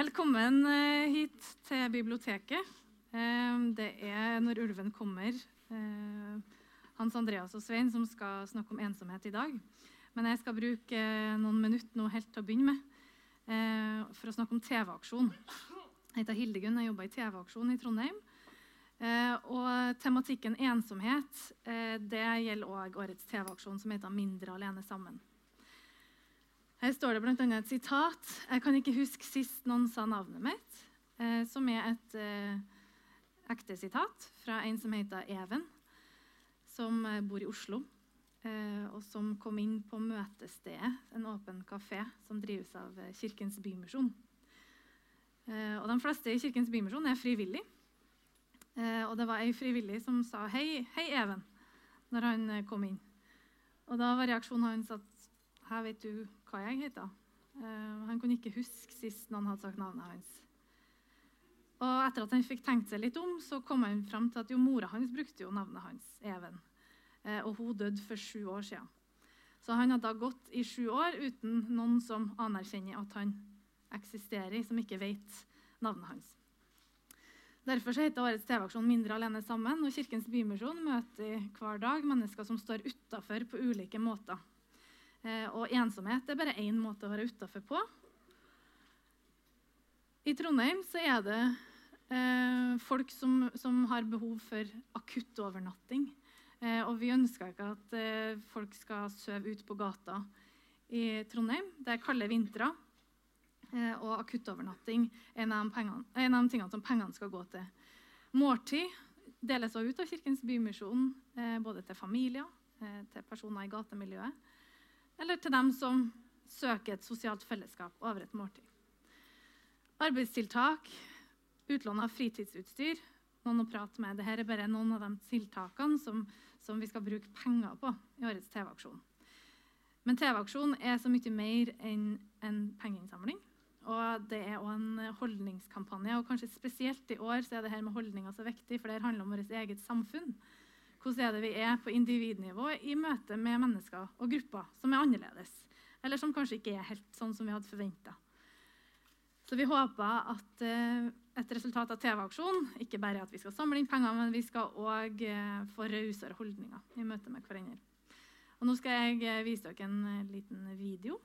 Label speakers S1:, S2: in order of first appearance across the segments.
S1: Velkommen eh, hit til biblioteket. Eh, Det er Når ulven kommer. eh, Hans Andreas og Svein som skal snakke om ensomhet i dag. Men jeg skal bruke eh, noen minutter nå helt til å begynne med for å snakke om TV-aksjon. Jeg heter Hildegunn, jeg jobber i TV-aksjon i Trondheim. Og tematikken ensomhet det gjelder òg årets TV-aksjon som heter 'Mindre alene sammen'. Her står det bl.a. et sitat. Jeg kan ikke huske sist noen sa navnet mitt, eh, som er et eh, ekte sitat fra en som heter Even, som eh, bor i Oslo, eh, og som kom inn på møtestedet, en åpen kafé som drives av eh, Kirkens Bymisjon. Eh, og de fleste i Kirkens Bymisjon er frivillige. Og det var ei frivillig som sa hei, hei Even, når han kom inn. Og da var reaksjonen hans at her vet du hva jeg heter. Eh, han kunne ikke huske sist noen hadde sagt navnet hans. Og etter at han fikk tenkt seg litt om, så kom han fram til at jo, mora hans brukte jo navnet hans, Even. Eh, og hun døde for sju år siden. Så han hadde da gått i sju år uten noen som anerkjenner at han eksisterer, som ikke vet navnet hans. Derfor heter årets TV-aksjon 'Mindre alene sammen'. og Kirkens Bymisjon møter hver dag mennesker som står utafor på ulike måter. Eh, og ensomhet er bare én måte å være utafor på. I Trondheim så er det eh, folk som, som har behov for akuttovernatting. Eh, og vi ønsker ikke at eh, folk skal sove ute på gata i Trondheim. Det er kalde vintre. Eh, og akuttovernatting er en av, de tingene som pengene skal gå til. Måltid deles også ut av Kirkens Bymisjon, eh, både til familier, til personer i gatemiljøet, eller til dem som søker et sosialt fellesskap over et måltid. Arbeidstiltak, utlån av fritidsutstyr, noen å prate med. Dette er bare noen av de tiltakene som, som vi skal bruke penger på i årets TV-aksjon. Men TV-aksjon er så mye mer enn en pengeinnsamling. Og det er òg en holdningskampanje. Og kanskje spesielt i år er det her med holdninger så viktig, for det handler om vårt eget samfunn. Hvordan er det vi er på individnivå i møte med mennesker og grupper som er annerledes? Eller som kanskje ikke er helt sånn som vi hadde forventa. Så vi håper at eh, et resultat av TV-aksjonen ikke bare er at vi skal samle inn penger, men vi skal òg eh, få rausere holdninger i møte med hverandre. Og nå skal jeg eh, vise dere en liten video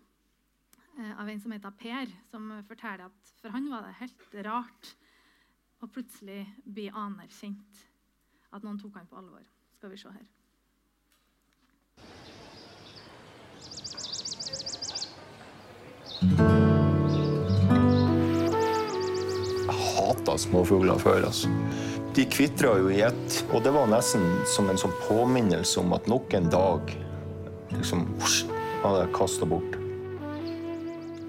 S1: av en som heter Per, som forteller at for han var det helt rart å plutselig bli anerkjent. At noen tok han på alvor. Skal vi se her.
S2: Jeg hata småfugler før. altså. De kvitra jo i ett, og det var nesten som en sånn påminnelse om at nok en dag liksom, husj, hadde jeg kasta bort.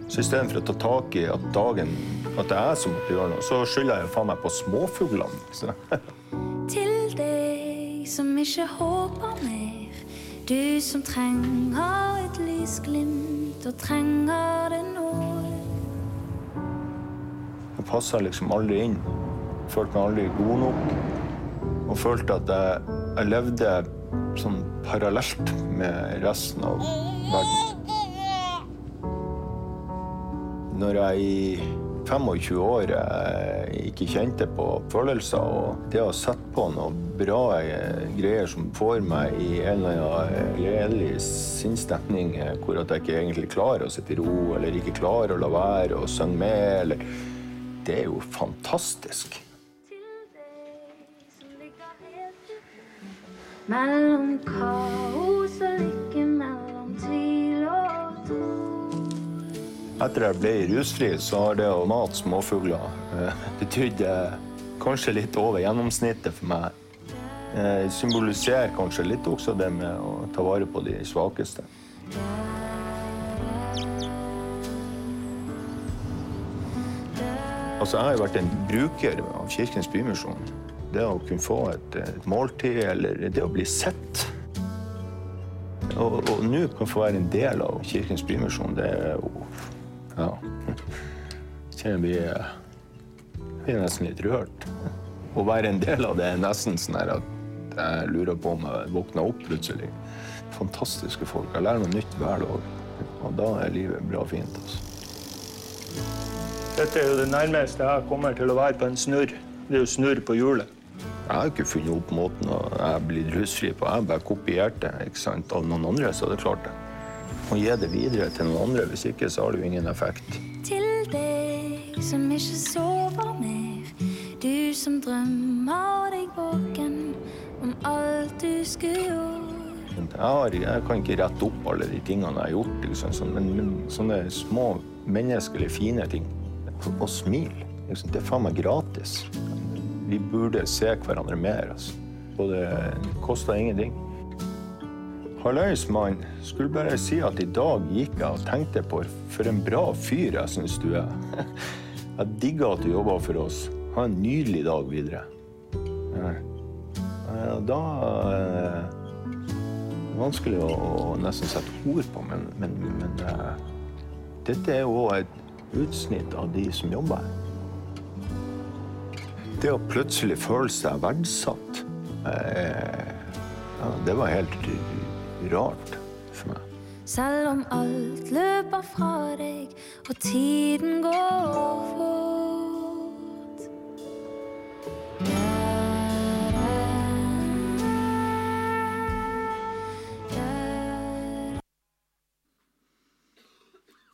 S2: Så istedenfor å ta tak i at dagen at det er jeg som måtte gjøre noe, så skylder jeg jo faen meg på småfuglene.
S3: Som ikke håper mer. Du som trenger et lysglimt og trenger det nå.
S2: Jeg passa liksom aldri inn. Følte meg aldri god nok. Og følte at jeg, jeg levde sånn parallelt med resten av verden. Når jeg i 25 år jeg ikke kjente på følelser, og det å sette på noen bra eh, greier som får meg i en eller annen gledelig sinnsstemning, eh, hvor jeg ikke egentlig klarer å sitte i ro, eller ikke klarer å la være å synge med, eller Det er jo fantastisk.
S3: Mellom kaos og lykke,
S2: Etter jeg ble rusfri, så har det å mate småfugler eh, betydd eh, kanskje litt over gjennomsnittet for meg. Jeg symboliserer kanskje litt også det med å ta vare på de svakeste. Altså, jeg har jo vært en bruker av Kirkens Bymisjon. Det å kunne få et, et måltid, eller det å bli sett. Og, og nå kan få være en del av Kirkens Bymisjon, det er jo Ja. Jeg kjenner vi blir, jeg nesten litt rørt. Å være en del av det er nesten sånn at jeg lurer på om jeg våkner opp plutselig. Fantastiske folk. Jeg lærer noe nytt hver dag. Og da er livet bra fint. altså. Dette er jo det nærmeste jeg kommer til å være på en snurr. Det er jo snurr på hjulet. Jeg har ikke funnet opp måten jeg blir rusfri på. Jeg har bare kopiert det ikke sant? av noen andre, så hadde klart det. Må gi det videre til noen andre, hvis ikke så har det jo ingen effekt.
S3: Til deg som ikke sover mer, du som drømmer deg våken om alt du skulle gjort.
S2: Jeg, har, jeg kan ikke rette opp alle de tingene jeg har gjort, liksom, sånn, men, men sånne små menneskelige fine ting. Og smil. Liksom, det er faen meg gratis. Vi burde se hverandre mer. Altså. Og det koster ingenting. Halløys, mann. Skulle bare si at i dag gikk jeg og tenkte på for en bra fyr jeg syns du er. Jeg digger at du jobber for oss. Ha en nydelig dag videre. Da eh, det er vanskelig å nesten sette ord på, men, men, men eh, dette er jo et utsnitt av de som jobber her. Det å plutselig føle seg verdsatt, eh, ja, det var helt rart for meg.
S3: Selv om alt løper fra deg og tiden går fort.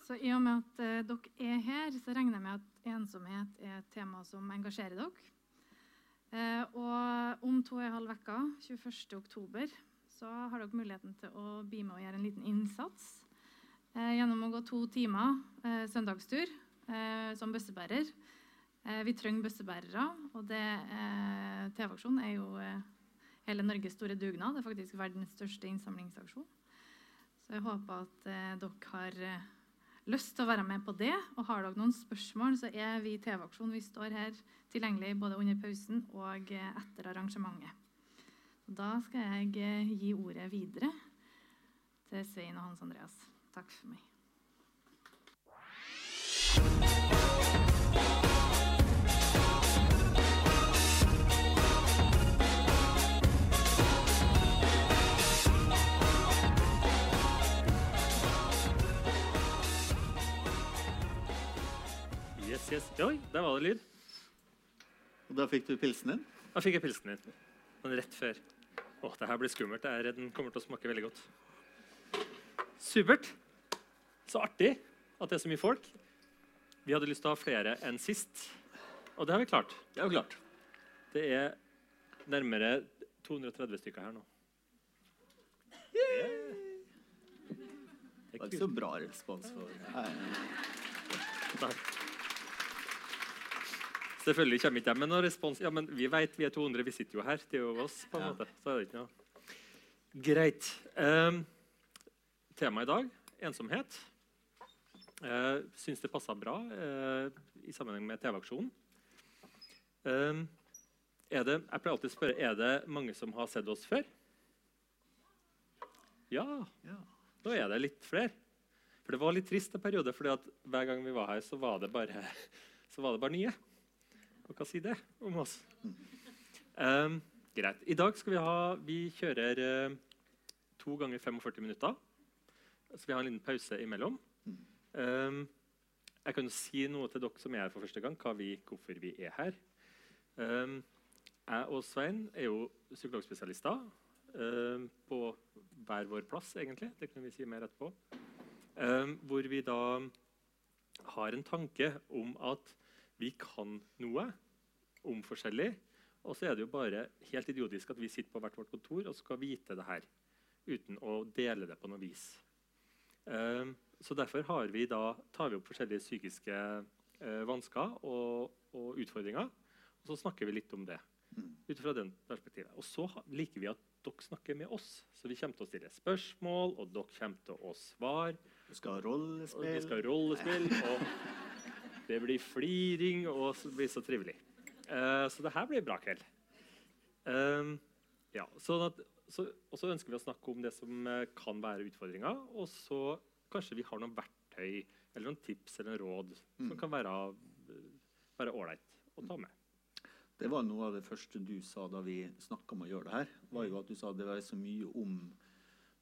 S1: Så i og med at eh, dere er her, så regner jeg med at ensomhet er et tema som engasjerer dere. Eh, og om to og en halv uke, 21. så har dere muligheten til å bli med og gjøre en liten innsats eh, gjennom å gå to timer eh, søndagstur eh, som bøssebærer. Vi trenger bøssebærere, og det TV-aksjonen er jo hele Norges store dugnad. Det er faktisk verdens største innsamlingsaksjon. Så jeg håper at dere har lyst til å være med på det. Og har dere noen spørsmål, så er vi i TV-aksjon. Vi står her tilgjengelig både under pausen og etter arrangementet. Og da skal jeg eh, gi ordet videre til Svein og Hans Andreas. Takk for meg.
S4: Yes, yes. Oi, der var det lyd.
S5: Og da fikk du pilsen din?
S4: Da fikk jeg pilsen din. Men rett før. Åh, det her blir skummelt. Jeg er redd den kommer til å smake veldig godt. Supert. Så artig at det er så mye folk. Vi hadde lyst til å ha flere enn sist, og det har vi klart.
S5: Det er jo klart.
S4: Det er nærmere 230 stykker her nå. Det
S5: Det var ikke så bra respons. for Nei,
S4: Nei. Selvfølgelig kommer ikke de med noen respons. Ja, men vi vet vi er 200, vi sitter jo her. Det er jo oss, på en måte. Så er det ikke noe. Greit. Eh, Temaet i dag ensomhet. Eh, Syns det passa bra eh, i sammenheng med TV-aksjonen. Eh, er det, jeg pleier alltid å spørre er det mange som har sett oss før. Ja, Nå er det litt flere. For det var litt trist en periode, for hver gang vi var her, så var det bare, så var det bare nye. Og kan si det om oss? Um, greit. I dag skal vi ha Vi kjører uh, to ganger 45 minutter. Så vi har en liten pause imellom. Um, jeg kan si noe til dere som er her for første gang, vi, hvorfor vi er her. Um, jeg og Svein er jo psykologspesialister um, på hver vår plass, egentlig. Det kan vi si mer etterpå. Um, hvor vi da har en tanke om at vi kan noe om forskjellig. Og så er det jo bare helt idiotisk at vi sitter på hvert vårt kontor og skal vite det her uten å dele det på noe vis. Um, så derfor har vi da, tar vi opp forskjellige psykiske eh, vansker og, og utfordringer. Og så snakker vi litt om det ut fra den perspektivet. Og så liker vi at dere snakker med oss. Så vi kommer til å stille spørsmål, og dere kommer til å svare.
S5: Vi skal ha
S4: Og
S5: rollespill.
S4: vi skal rollespill, og det blir fliring, og det blir så trivelig. Eh, så det her blir bra kveld. Um, ja, sånn at, så, og så ønsker vi å snakke om det som eh, kan være utfordringer, og så kanskje vi har noen verktøy eller noen tips eller råd som kan være eh, være ålreit å ta med.
S5: Det var noe av det første du sa da vi snakka om å gjøre det her. var jo at Du sa det var så mye om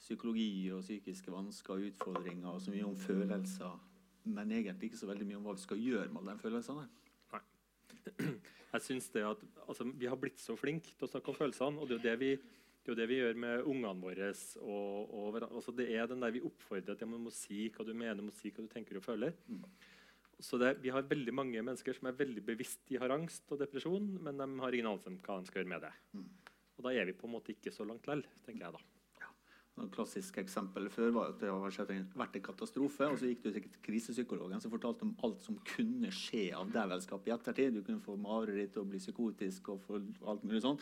S5: psykologi og psykiske vansker og utfordringer, og så mye om følelser. men egentlig ikke så veldig mye om hva vi skal gjøre med alle de følelsene.
S4: Jeg synes det at altså, Vi har blitt så flinke til å snakke om følelsene. og det er jo det vi, det er det vi gjør med ungene våre. Og, og, altså, det er den der Vi oppfordrer til å si hva du mener, må si hva du tenker og føler.
S5: Mm.
S4: Så det, Vi har veldig mange mennesker som er veldig bevisst de har angst og depresjon, men de har ingen anelse om hva de skal gjøre med det.
S5: Mm.
S4: Og Da er vi på en måte ikke så langt likevel, tenker jeg da.
S5: Et klassisk eksempel før var at det har vært en katastrofe. og Så gikk du til krisepsykologen som fortalte om alt som kunne skje av dævelskap i ettertid. Du kunne få mareritt og bli psykotisk og få alt mulig sånn.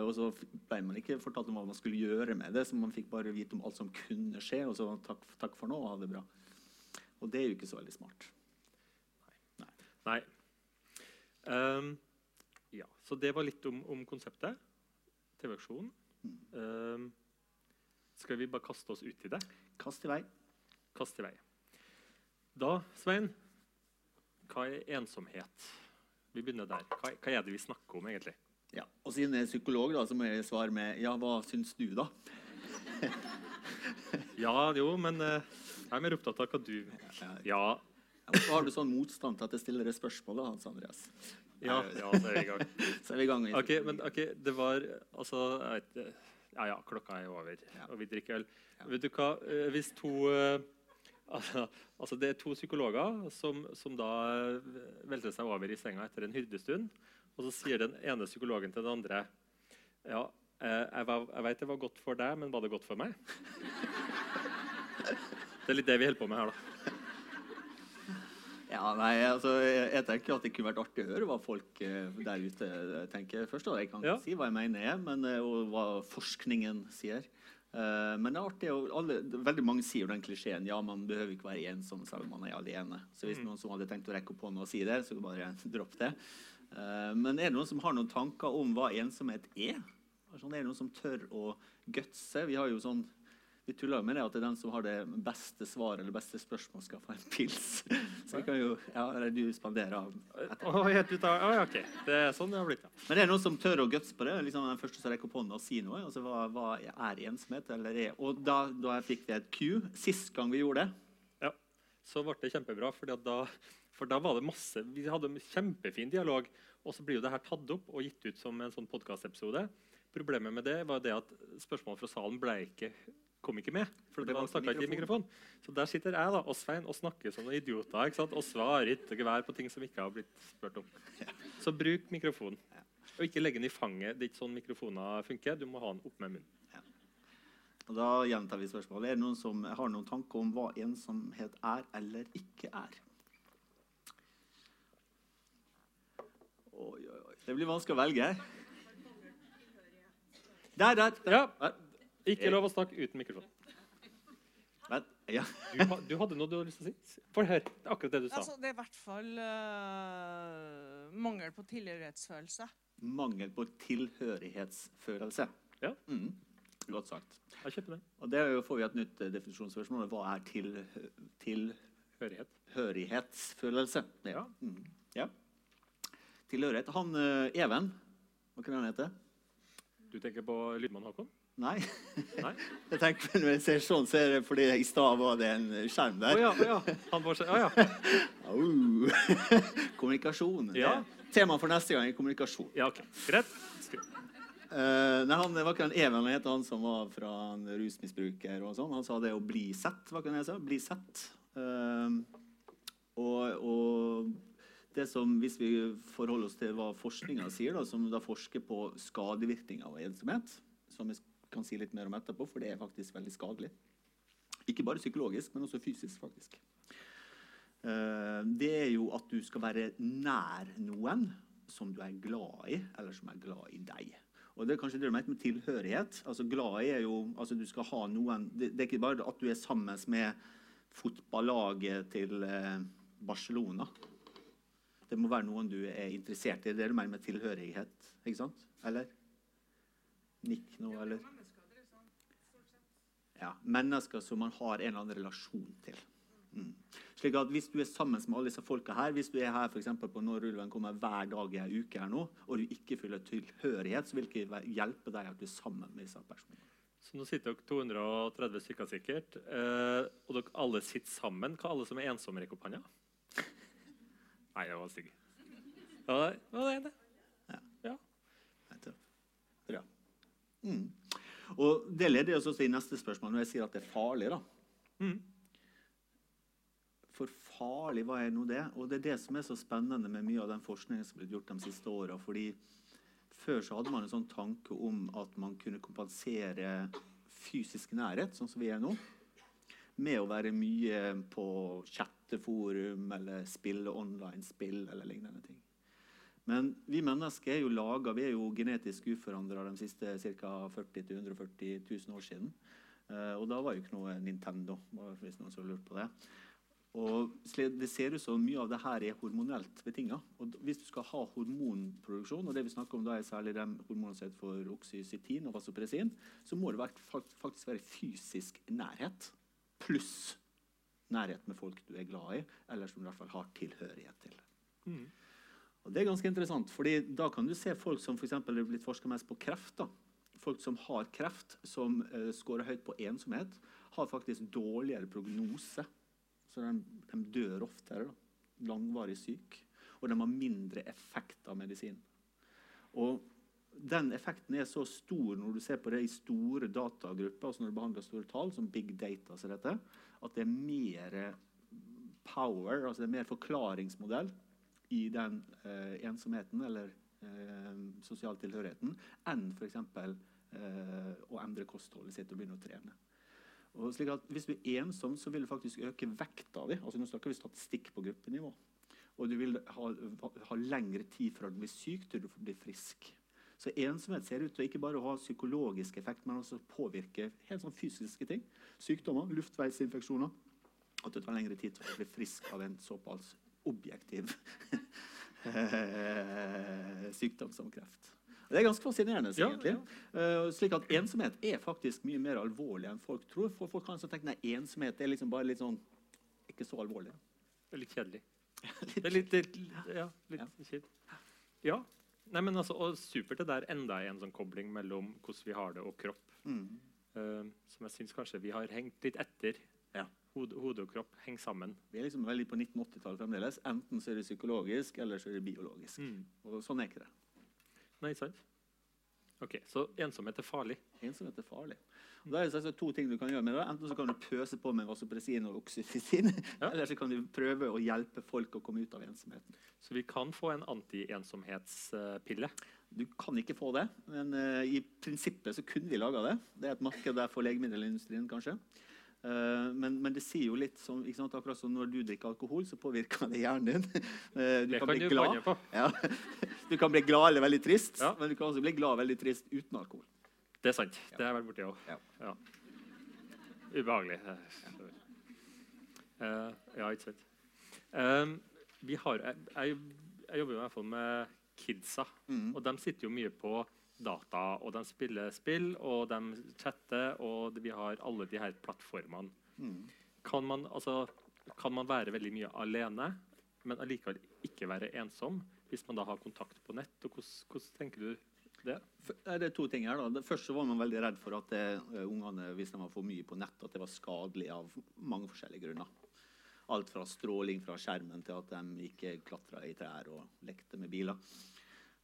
S5: Og så ble man ikke fortalt om hva man skulle gjøre med det, så man fikk bare vite om alt som kunne skje. Og så takk, takk for nå, og ha det bra. Og det er jo ikke så veldig smart.
S4: Nei. Nei. Um, ja, så det var litt om, om konseptet. TV-aksjonen. Mm. Um, skal vi bare kaste oss ut i det?
S5: Kast i vei.
S4: Kast i vei. Da, Svein, hva er ensomhet? Vi begynner der. Hva, hva er det vi snakker om, egentlig?
S5: Ja, og Siden jeg er psykolog, da, så må jeg svare med ja, hva syns du, da?
S4: ja, jo, men uh, jeg er mer opptatt av hva du Ja.
S5: Hvorfor har du sånn motstand til at jeg stiller det spørsmål, da, Hans Andreas?
S4: Ja, ja, så er vi i gang.
S5: så er vi i gang.
S4: Ok, men ok, det var altså jeg vet, ja, ja, klokka er over, og vi drikker øl. Ja. Vet du hva? Eh, hvis to uh, altså, Det er to psykologer som, som da eh, velter seg over i senga etter en hyrdestund. Og så sier den ene psykologen til den andre Ja, jeg, var, jeg vet det var godt for deg, men var det godt for meg? Det er litt det vi holder på med her, da.
S5: Ja, nei, altså, jeg, jeg, tenker at det kunne vært artig å høre hva folk uh, der ute tenker først. Da. Jeg kan ja. si hva jeg mener, men, uh, og hva forskningen sier. Uh, men det er artig, og alle, veldig mange sier den klisjeen ja, man behøver ikke være ensom selv om man er alene. Så hvis mm. noen som hadde tenkt å rekke opp hånda og si det, så bare dropp det. men er det noen som har noen tanker om hva ensomhet er? Altså, er det noen som tør å gutse? Vi har jo sånn vi tuller med det at det er den som har det beste svaret eller beste spørsmål, skal få en pils. Så vi kan jo, ja, eller du spanderer
S4: oh, helt ut av, oh, ok, Det er sånn det har blitt, ja.
S5: Men det er noen som tør å gutse på det? liksom Den første som rekker opp hånda og sier noe. altså Hva, hva er ensomhet? eller er, Og da, da fikk vi et Q sist gang vi gjorde det.
S4: Ja, så ble det kjempebra. Da, for da var det masse Vi hadde en kjempefin dialog. Og så blir jo det her tatt opp og gitt ut som en sånn podkastepisode. Problemet med det var det at spørsmål fra salen ble ikke kom ikke med. for det var snakka ikke i mikrofon. Så der sitter jeg da, og Svein og snakker som noen idioter ikke sant? og svarer ikke gevær på ting som ikke har blitt spurt om. Så bruk mikrofonen. Og ikke legge den i fanget. Det er ikke sånn mikrofoner funker. Du må ha den opp med munnen. Ja.
S5: Og da gjentar vi spørsmålet. Er det noen som har noen tanker om hva ensomhet er eller ikke er? Oi, oi, oi. Det blir vanskelig å velge. Der, der. der.
S4: Ja. Ikke lov å snakke uten mikrofon.
S5: Men, ja.
S4: du, du, hadde noe du hadde lyst til å si? Få høre. Det er akkurat det du sa.
S6: Altså, det er i hvert fall uh, mangel på tilhørighetsfølelse.
S5: Mangel på tilhørighetsfølelse.
S4: Ja.
S5: Mm. Godt sagt.
S4: Jeg kjøper det.
S5: Og det får vi et nytt uh, definisjonsspørsmål. Hva er til,
S4: tilhørighet?
S5: Hørlighetsfølelse.
S4: Ja.
S5: Mm. ja. Tilhørighet. Han uh, Even, hva kan han hete?
S4: Du tenker på lydmann Håkon?
S5: Nei.
S4: Nei?
S5: jeg tenker Når jeg ser sånn, så er det fordi i stad var det en skjerm der.
S4: Oh, ja, oh, ja. Han var oh, ja.
S5: oh. kommunikasjon.
S4: Ja.
S5: Tema for neste gang er kommunikasjon.
S4: Ja, ok. Greit.
S5: Uh, nei, han, var ikke han Even het han som var fra en rusmisbruker. og sånn. Han sa det å bli sett. Hva kan jeg si? Bli sett. Uh, og, og, det som, Hvis vi forholder oss til hva forskninga sier, da, som da forsker på skadevirkninger av ensomhet som vi kan si litt mer om etterpå, for det er faktisk veldig skadelig. Ikke bare psykologisk, men også fysisk. faktisk. Eh, det er jo at du skal være nær noen som du er glad i, eller som er glad i deg. Og Det er kanskje det du mener med tilhørighet. Altså glad i er jo, altså du skal ha noen, det, det er ikke bare at du er sammen med fotballaget til eh, Barcelona. Det må være noen du er interessert i. Det er det du mener med tilhørighet. ikke sant? Eller? Nikk nå, eller? Ja, mennesker som man har en eller annen relasjon til. Mm. Slik at Hvis du er sammen med alle disse folka her, hvis du er her for på når ulven kommer hver dag i ei uke, her nå, og du ikke føler tilhørighet, så vil det ikke hjelpe deg at du er sammen med disse personene.
S4: Så nå sitter dere 230 stykker sikkert. Eh, og dere alle sitter sammen. Hva alle som er ensomme, rekker opp hånda? Nei, jeg var stygg. Ja, det var det. Ja.
S5: Nettopp. Bra. Mm. Og det leder oss til neste spørsmål, når jeg sier at det er farlig. da.
S4: Mm.
S5: For farlig, hva er nå det? Og det er det som er så spennende med mye av den forskningen som er blitt gjort de siste åra. Fordi før så hadde man en sånn tanke om at man kunne kompensere fysisk nærhet, sånn som vi er nå, med å være mye på chatteforum eller spille online-spill eller lignende ting. Men vi mennesker er jo laget, vi er jo genetisk uforandra de siste ca. 40 000-140 000 år siden. Eh, og da var jo ikke noe Nintendo, hvis noen har lurt på det. Og Det ser ut som mye av det her er hormonelt betinga. Hvis du skal ha hormonproduksjon, og det vi snakker om da er særlig de hormonene for oksycytin og vasopressin, så må det faktisk være fysisk nærhet pluss nærhet med folk du er glad i, eller som du i hvert fall har tilhørighet til.
S4: Mm.
S5: Og det er ganske interessant, fordi da kan du se folk som eksempel er blitt forska mest på kreft. da. Folk som har kreft, som uh, scorer høyt på ensomhet, har faktisk dårligere prognose. Så de, de dør oftere. da. Langvarig syk. Og de har mindre effekt av medisin. Og den effekten er så stor når du ser på det i store datagrupper, altså når du behandler store tall, som big data, dette, at det er mer power, altså det er mer forklaringsmodell i den eh, ensomheten eller eh, sosial tilhørigheten enn f.eks. Eh, å endre kostholdet sitt og begynne å trene. Og slik at Hvis du er ensom, så vil du faktisk øke vekta di. Altså, nå snakker vi statistikk på gruppenivå. Og du vil ha, ha lengre tid fra du blir syk til du blir frisk. Så ensomhet ser ut til å ikke bare ha psykologisk effekt, men også påvirke helt sånn fysiske ting. Sykdommer, luftveisinfeksjoner. At det tar lengre tid til å bli frisk av en såpass objektiv sykdom som kreft. Det er ganske fascinerende.
S4: Ja,
S5: egentlig. Eh, slik at Ensomhet er faktisk mye mer alvorlig enn folk tror. For folk kan så tenke at ensomhet er liksom bare litt sånn ikke så alvorlig.
S4: Det er litt kjedelig. Det er litt, litt, ja, litt
S5: Ja.
S4: kjipt. Ja. Nei, men altså, og supert det der enda en sånn kobling mellom hvordan vi har det, og kropp.
S5: Mm.
S4: Uh, som jeg syns kanskje vi har hengt litt etter.
S5: Ja.
S4: Hode, hode og kropp henger sammen.
S5: Vi er liksom veldig på 1980-tallet fremdeles. Enten så er det psykologisk, eller så er det biologisk.
S4: Mm.
S5: Og sånn er ikke det.
S4: Nei, sant? Ok, Så ensomhet er farlig.
S5: Ensomhet er farlig. Og da er det altså to ting du kan gjøre med det. Enten så kan du pøse på med vasopressin og oksyficin,
S4: Ja.
S5: eller så kan du prøve å hjelpe folk å komme ut av ensomheten.
S4: Så vi kan få en anti-ensomhetspille.
S5: Du kan ikke få det, men uh, i prinsippet så kunne vi laga det. Det er et marked der for legemiddelindustrien, kanskje. Eh, men, men det sier jo litt som sant, akkurat som når du drikker alkohol, så påvirker det hjernen din. Eh, du
S4: Det
S5: kan bli
S4: du
S5: glad.
S4: på.
S5: Ja. Du kan bli glad eller veldig trist,
S4: Ja.
S5: men du kan også bli glad veldig trist uten alkohol.
S4: Det er sant. Det har jeg vært borti òg.
S5: Ja.
S4: Ja. Ubehagelig. Eh, ja, ikke sant. Um, vi har, jeg, jeg, jeg jobber jo i hvert fall med kidsa,
S5: Mm.
S4: og de sitter jo mye på data, og de spiller spill, og de chatter, og vi har alle de her plattformene.
S5: Mm.
S4: Kan man, altså, kan man være veldig mye alene, men allikevel ikke være ensom, hvis man da har kontakt på nett? Og hvordan, tenker du det?
S5: Eh, Det er to ting her. da. Det første var man veldig redd for at eh, ungene, hvis de var for mye på nett, at det var skadelig av mange forskjellige grunner. Alt fra stråling fra skjermen til at de ikke klatra i trær og lekte med biler.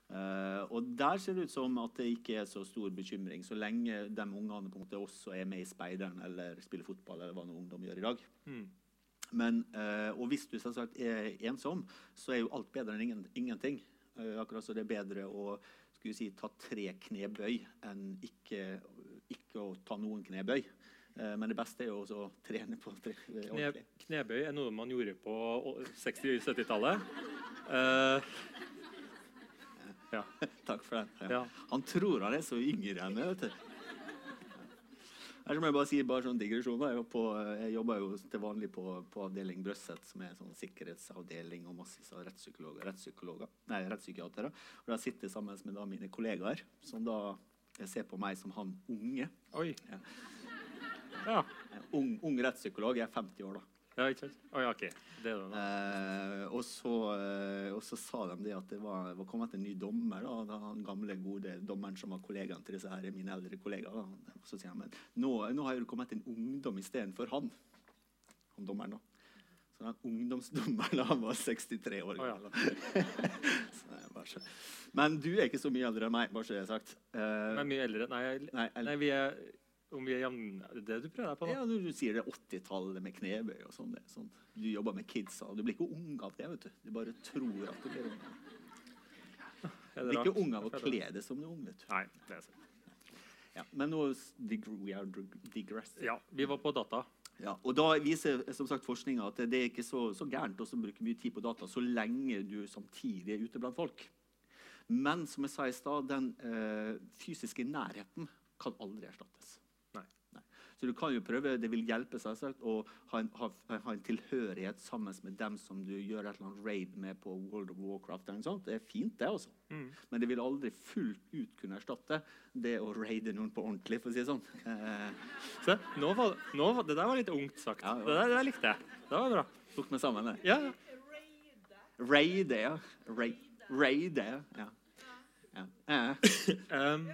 S5: Eh, og Der ser det ut som at det ikke er så stor bekymring, så lenge de ungene på en måte også er med i speideren eller spiller fotball, eller hva nå ungdom gjør i dag.
S4: Mm.
S5: Men, uh, og hvis du selvsagt er ensom, så er jo alt bedre enn ingen, ingenting. Uh, akkurat så det er bedre å skulle si, ta tre knebøy enn ikke, ikke å ta noen knebøy. Men det beste er jo å trene på tre, eh,
S4: Kne,
S5: ordentlig.
S4: knebøy er noe man gjorde på 60-70-tallet. Uh, ja.
S5: Takk for det. Ja. Han tror han er så yngre enn meg. vet du. Her må jeg bare si bare sånn digresjon. Jeg, på, jeg jobber jo til vanlig på, på avdeling Brøsset, som er en sånn sikkerhetsavdeling og massevis av rettspsykologer, rettspsykologer, nei, rettspsykiatere. Og der sitter jeg sammen med da mine kollegaer, som da ser på meg som han unge.
S4: Oi.
S5: Ja.
S4: Ja.
S5: Ung, ung rettspsykolog. Jeg er 50 år, da.
S4: Ja, ikke sant? Oh, ja, OK. Det er det nå.
S5: Eh, og, så, eh, og så sa de det at det var, var kommet en ny dommer. Da, den gamle, gode dommeren som var kollegaen til disse her, mine eldre kollegaer. Da. Så sier han men nå, nå har det kommet en ungdom istedenfor han. Han dommeren, da. Så den ungdomsdommeren han var 63 år gammel. Oh, så. Men du er ikke så mye eldre enn meg, bare så det er sagt. Eh,
S4: Men mye eldre. Nei, jeg-
S5: nei,
S4: nei, vi er om er jevn... Er det du prøver deg på? da?
S5: ja, du sier det 80-tallet med knebøy og sånn, sånn. Du jobber med kidsa. Du blir ikke ung av det, vet du. Du bare tror at du blir ung. Du blir ikke ung av å kle deg som du er ung, vet du.
S4: Nei, det er sant.
S5: Ja, men nå we are dig- digressing.
S4: Ja, vi var på data.
S5: Ja, og da viser som sagt forskninga at det er ikke så, så gærent å bruke mye tid på data så lenge du samtidig er ute blant folk. Men som jeg sa i stad, den eh, fysiske nærheten kan aldri erstattes. Så du kan jo prøve, Det vil hjelpe selvsagt, å ha en, ha, ha en tilhørighet sammen med dem som du gjør et eller annet raid med på World of Warcraft. Eller noe sånt. Det er fint, det. også.
S4: Mm.
S5: Men det vil aldri fullt ut kunne erstatte det å raide noen på ordentlig. for å si det sånn. Eh,
S4: Se, nå var, nå var, det der var litt ungt sagt.
S5: Ja, det
S4: der, det der likte jeg. Det var bra.
S5: tok meg sammen. det.
S4: Ja, ja.
S5: Raide, ja. Raide, ja. ja. ja.
S4: Um,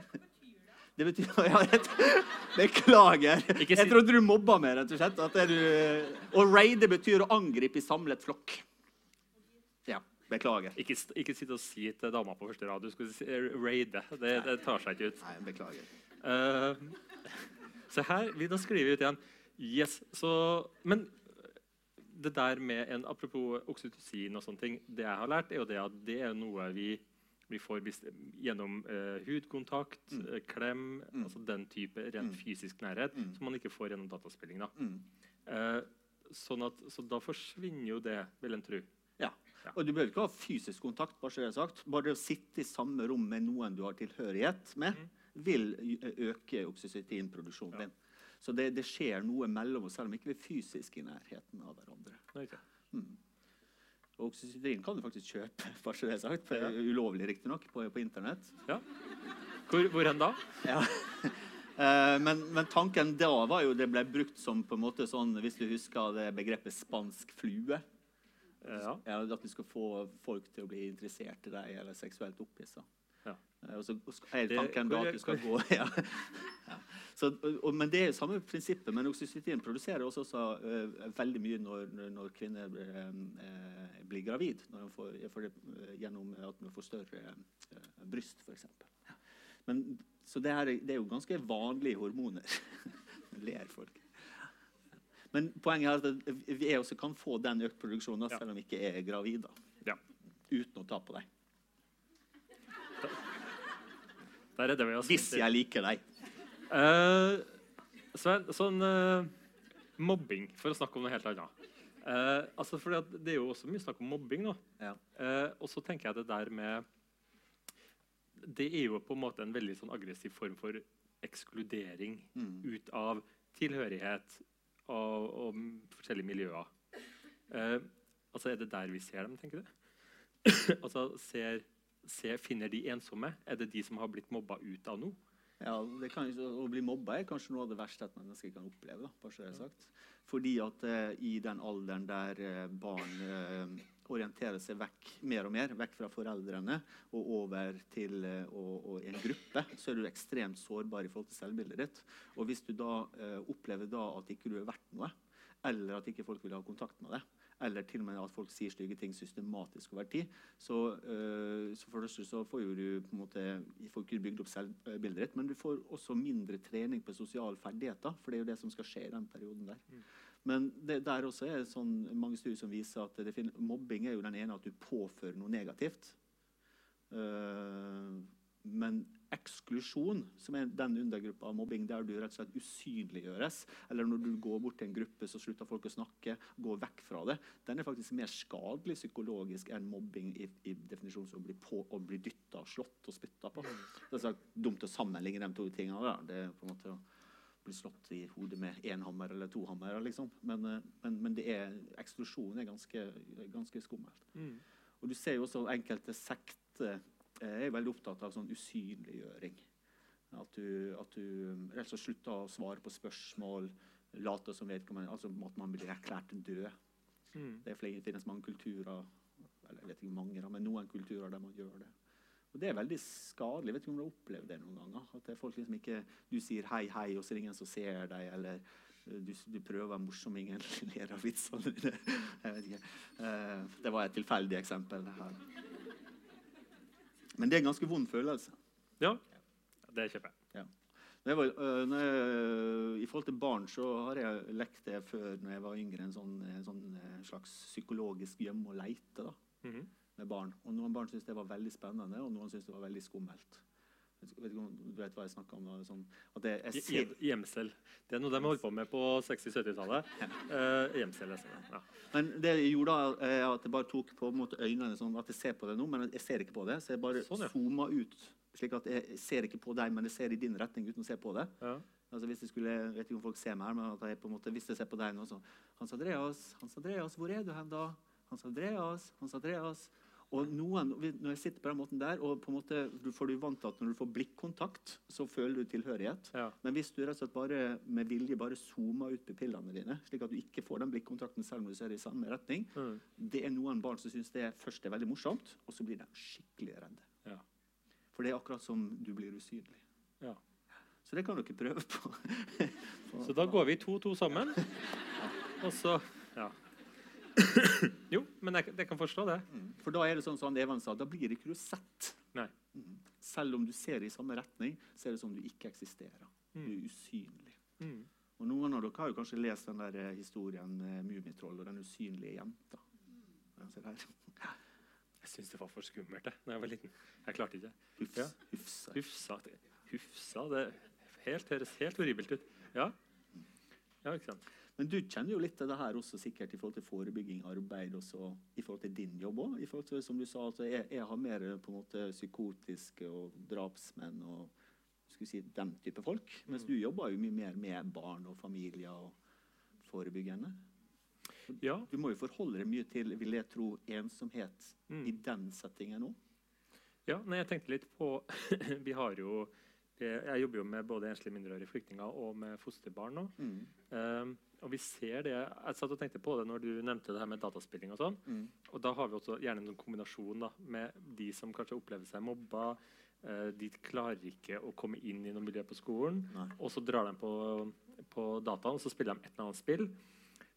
S5: Det betyr ja. Beklager.
S4: Si-
S5: Jeg trodde du mobba meg, rett og slett. At det du, og raide betyr å angripe i samlet flokk. Ja. Beklager.
S4: ikke, ikke sitt og si til dama på første rad. Du skulle si, eh, raide. Det, det tar seg ikke ut.
S5: Nei, beklager.
S4: Uh, se her, vi, da skriver vi ut igjen. Yes, så, men det der med en Apropos oksytocin og sånne ting. Det jeg har lært, er jo det at det er noe vi, vi får gjennom eh, hudkontakt,
S5: Mm.
S4: eh, klem,
S5: Mm.
S4: altså den type rent
S5: Mm.
S4: fysisk nærhet
S5: Mm.
S4: som man ikke får gjennom dataspilling. Da.
S5: Mm.
S4: Eh, sånn at, så da forsvinner jo det, vil en tro.
S5: Ja. Og du behøver ikke ha fysisk kontakt. Bare sagt. Bare å sitte i samme rom med noen du har tilhørighet med, vil øke oksytocinproduksjonen
S4: Ja.
S5: din. Så det, det skjer noe mellom oss, selv om ikke vi er fysisk i nærheten av hverandre.
S4: Okay.
S5: Mm. Og oksytocin kan du faktisk kjøpe, bare så det er sagt.
S4: Ja.
S5: Ulovlig riktignok, på, på internett.
S4: Hvor, hvor hen da?
S5: Ja. Eh, men, men tanken da var jo det ble brukt som på en måte sånn, hvis du husker det begrepet spansk flue.
S4: Eh, ja.
S5: Ja, at du skal få folk til å bli interessert i deg eller seksuelt opphissa.
S4: Ja.
S5: Eh, Og så er tanken da at du skal gå ja. Så, og, Men det er jo samme prinsippet. Men oksycytin produserer også, også uh, veldig mye når, når kvinner eh, eh, blir gravid. Får, får det, uh, gjennom at man får større eh, bryst, f.eks. Men Så det, her, er- det er jo ganske vanlige hormoner. Ler folk. Men poenget er at vi også kan få den økt produksjonen selv om vi ikke er gravide.
S4: Ja.
S5: Uten å ta på deg. Hvis jeg liker deg.
S4: Eh, Sven, sånn uh, mobbing, for å snakke om noe helt annet. Uh, altså fordi at det er jo også mye snakk om mobbing nå.
S5: Ja.
S4: Og så tenker jeg det der med Det er jo på en måte en veldig sånn aggressiv form for ekskludering
S5: Mm.
S4: ut av tilhørighet og, og forskjellige miljøer. Altså Er det der vi ser dem, tenker du? altså ser, ser, Finner de ensomme? Er det de som har blitt mobba ut av noe?
S5: Ja, det kan, Å bli mobba er kanskje noe av det verste et menneske kan oppleve. Da, bare sagt. Fordi at eh, i den alderen der eh, barn eh, orienterer seg vekk mer og mer, vekk fra foreldrene og over til eh, og, og en gruppe, så er du ekstremt sårbar i forhold til selvbildet ditt. Og hvis du da eh, opplever da at ikke du er verdt noe, eller at ikke folk vil ha kontakt med deg, eller til og med at folk sier stygge ting systematisk over tid, så, uh, så for det første så får du på en måte får ikke bygd opp selvbildet ditt, men du får også mindre trening på sosiale ferdigheter, for det er jo det som skal skje i den perioden der. Men det, der også er sånn, mange studier som viser at det fin- mobbing er jo den ene at du påfører noe negativt. Uh, men eksklusjon, som er den undergruppa av mobbing der du rett og slett usynliggjøres, eller når du går bort til en gruppe, så slutter folk å snakke, går vekk fra det, den er faktisk mer skadelig psykologisk enn mobbing i, i definisjonen som å bli, på, å bli dytta, slått og spytta på. Det er så dumt å sammenligne de to tingene. Da. Det er på en måte å bli slått i hodet med én hammer eller to hammer. Liksom. Men, eh, men, men det er, eksklusjon er ganske, ganske skummelt. Og du ser jo også enkelte sekter eh, er veldig opptatt av sånn usynliggjøring. At du, at du altså slutter å svare på spørsmål. late som vedkommende Altså at man blir erklært død.
S4: Mm.
S5: Det er flere, finnes mange kulturer eller jeg vet ikke mange, men noen kulturer der man gjør det. Og Det er veldig skadelig. Jeg vet ikke om du har opplevd det noen ganger. At det er folk liksom ikke, Du sier hei, hei, og så er det ingen som ser deg. Eller eh, du, du prøver å være morsom, ingen ler av vitsene dine. Jeg vet ikke. Uh, det var et tilfeldig eksempel. her. Men det er en ganske vond følelse.
S4: Ja, det kjøper jeg.
S5: Det var, øh, når jeg, I forhold til barn så har jeg lekt det før når jeg var yngre. En sånn, en sånn eh, slags psykologisk gjemme og leite da,
S4: Mhm.
S5: med barn. Og Noen barn syntes det var veldig spennende, og noen syntes det var veldig skummelt. Vet ikke- vet ikke om du vet hva jeg snakker om? Da, sånn, at jeg, jeg ser,
S4: Gjemsel. Det er noe de holdt på med på 60-70-tallet. Uh, gjemsel. altså. Ja.
S5: men det jeg gjorde da, er at jeg bare tok på måte øynene sånn at jeg ser på det nå, men jeg ser ikke på det. Så jeg bare
S4: Sånn, ja.
S5: zooma ut, slik at jeg ser ikke på deg, men jeg ser i din retning uten å se på det.
S4: Ja.
S5: Altså hvis jeg skulle, jeg vet ikke om folk ser meg her, men at jeg på en måte, hvis jeg ser på deg nå, så Hans Andreas, Hans Andreas, hvor er du hen da? Hans Andreas, Hans Andreas. Og noen, når jeg sitter på den måten der, og på en måte, du får du vant til at når du får blikkontakt, så føler du tilhørighet.
S4: Ja.
S5: Men hvis du rett og slett bare med vilje bare zoomer ut pupillene dine, slik at du ikke får den blikkontakten selv når du ser i samme retning,
S4: Mm.
S5: det er noen barn som syns det først er veldig morsomt, og så blir de skikkelig redde.
S4: Ja.
S5: For det er akkurat som du blir usynlig.
S4: Ja.
S5: Så det kan dere prøve på. på
S4: Så da går vi to-to sammen. Og så Ja. Jo, men jeg, jeg kan forstå det.
S5: Mm. For da er det sånn som Even sa, da blir ikke du sett. Mm. Selv om du ser i samme retning, så er det som du ikke eksisterer. Du
S4: Mm.
S5: er usynlig.
S4: Mm.
S5: Og Noen av dere har jo kanskje lest den der eh, historien eh, 'Mummitroll og den usynlige jenta'.
S4: Jeg syns det var for skummelt da jeg var liten. Jeg klarte ikke.
S5: Hufs,
S4: Ja.
S5: Hufsa.
S4: Hufsa, det, hufsa det helt, høres helt horribelt ut. Ja. ja, ikke sant.
S5: Men du kjenner jo litt til det her også sikkert i forhold til forebygging, arbeid også, i forhold til din jobb òg. Som du sa, at jeg, jeg har mer på en måte psykotiske og drapsmenn og skulle si, den type folk. Mens
S4: Mm.
S5: du jobber jo mye mer med barn og familier og forebyggende.
S4: Ja.
S5: Du må jo forholde deg mye til vil jeg tro, ensomhet
S4: Mm.
S5: i den settingen òg.
S4: Ja, nei, jeg tenkte litt på Vi har jo eh, Jeg jobber jo med både enslige mindreårige flyktninger og med fosterbarn nå.
S5: Mm.
S4: Um, og vi ser det Jeg satt og tenkte på det når du nevnte det her med dataspilling og sånn.
S5: Mm.
S4: Og da har vi også gjerne en sånn kombinasjon da, med de som kanskje opplever seg mobba. eh, de klarer ikke å komme inn i noe miljø på skolen.
S5: Nei.
S4: Og så drar de på, på dataen og så spiller de et eller annet spill.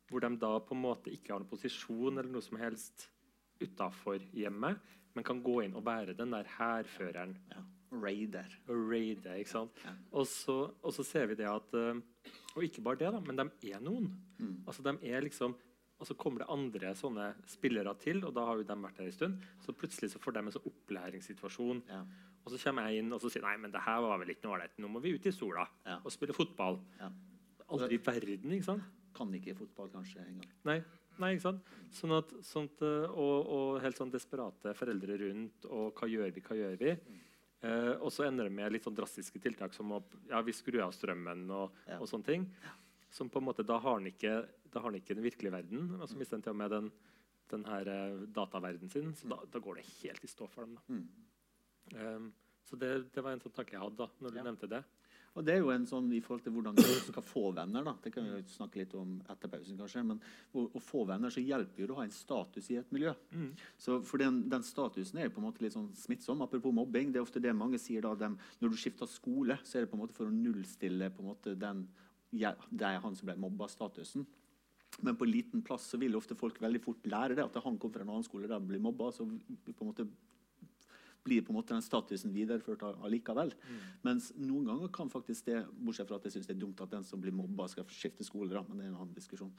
S4: Hvor de da på en måte ikke har noen posisjon eller noe som helst utafor hjemmet, men kan gå inn og være den der hærføreren
S5: Ja. Raider.
S4: og ikke sant?
S5: Ja.
S4: Og, så, og så ser vi det at eh, Og ikke bare det, da, men de er noen.
S5: Mm.
S4: Altså de er liksom og så kommer det andre sånne spillere til, og da har jo de vært der en stund. Så plutselig så får de en sånn opplæringssituasjon.
S5: Ja.
S4: Og så kommer jeg inn og så sier nei, men det her var vel ikke noe ålreit. Nå må vi ut i sola
S5: Ja.
S4: og spille fotball.
S5: Ja.
S4: Aldri i verden, ikke sant?
S5: Kan ikke fotball kanskje engang.
S4: Nei, nei ikke sant? Sånn at, sånt, eh, og, og helt sånn desperate foreldre rundt, og hva gjør vi, hva gjør vi? Eh, og så ender det med litt sånn drastiske tiltak som å ja, vi skrur av strømmen og,
S5: Ja.
S4: og sånne ting. Som på en måte, da har han ikke, da har han ikke den virkelige verden, og så mister han til og med den, den her eh, dataverdenen sin. Så da, da går det helt i stå for dem. Da.
S5: Mm.
S4: Um, så det, det var en sånn tanke jeg hadde da når du
S5: Ja.
S4: nevnte det.
S5: Og det er jo en sånn i forhold til hvordan du skal få venner. da. Det kan vi snakke litt om etter pausen, kanskje. Men å, få venner så hjelper jo det å ha en status i et miljø.
S4: Mm.
S5: Så for den, den statusen er på en måte litt sånn smittsom. Apropos mobbing. Det er ofte det mange sier da. Dem, når du skifter skole, så er det på en måte for å nullstille på en måte den det er han som ble mobba-statusen. Men på liten plass så vil ofte folk veldig fort lære det. At han kom fra en annen skole der han ble mobba. Så på en måte blir på en måte den statusen videreført allikevel. allikevel. Mens noen ganger kan faktisk det, bortsett fra at jeg syns det er dumt at den som blir mobba, skal skifte skole, da, men det er en annen diskusjon.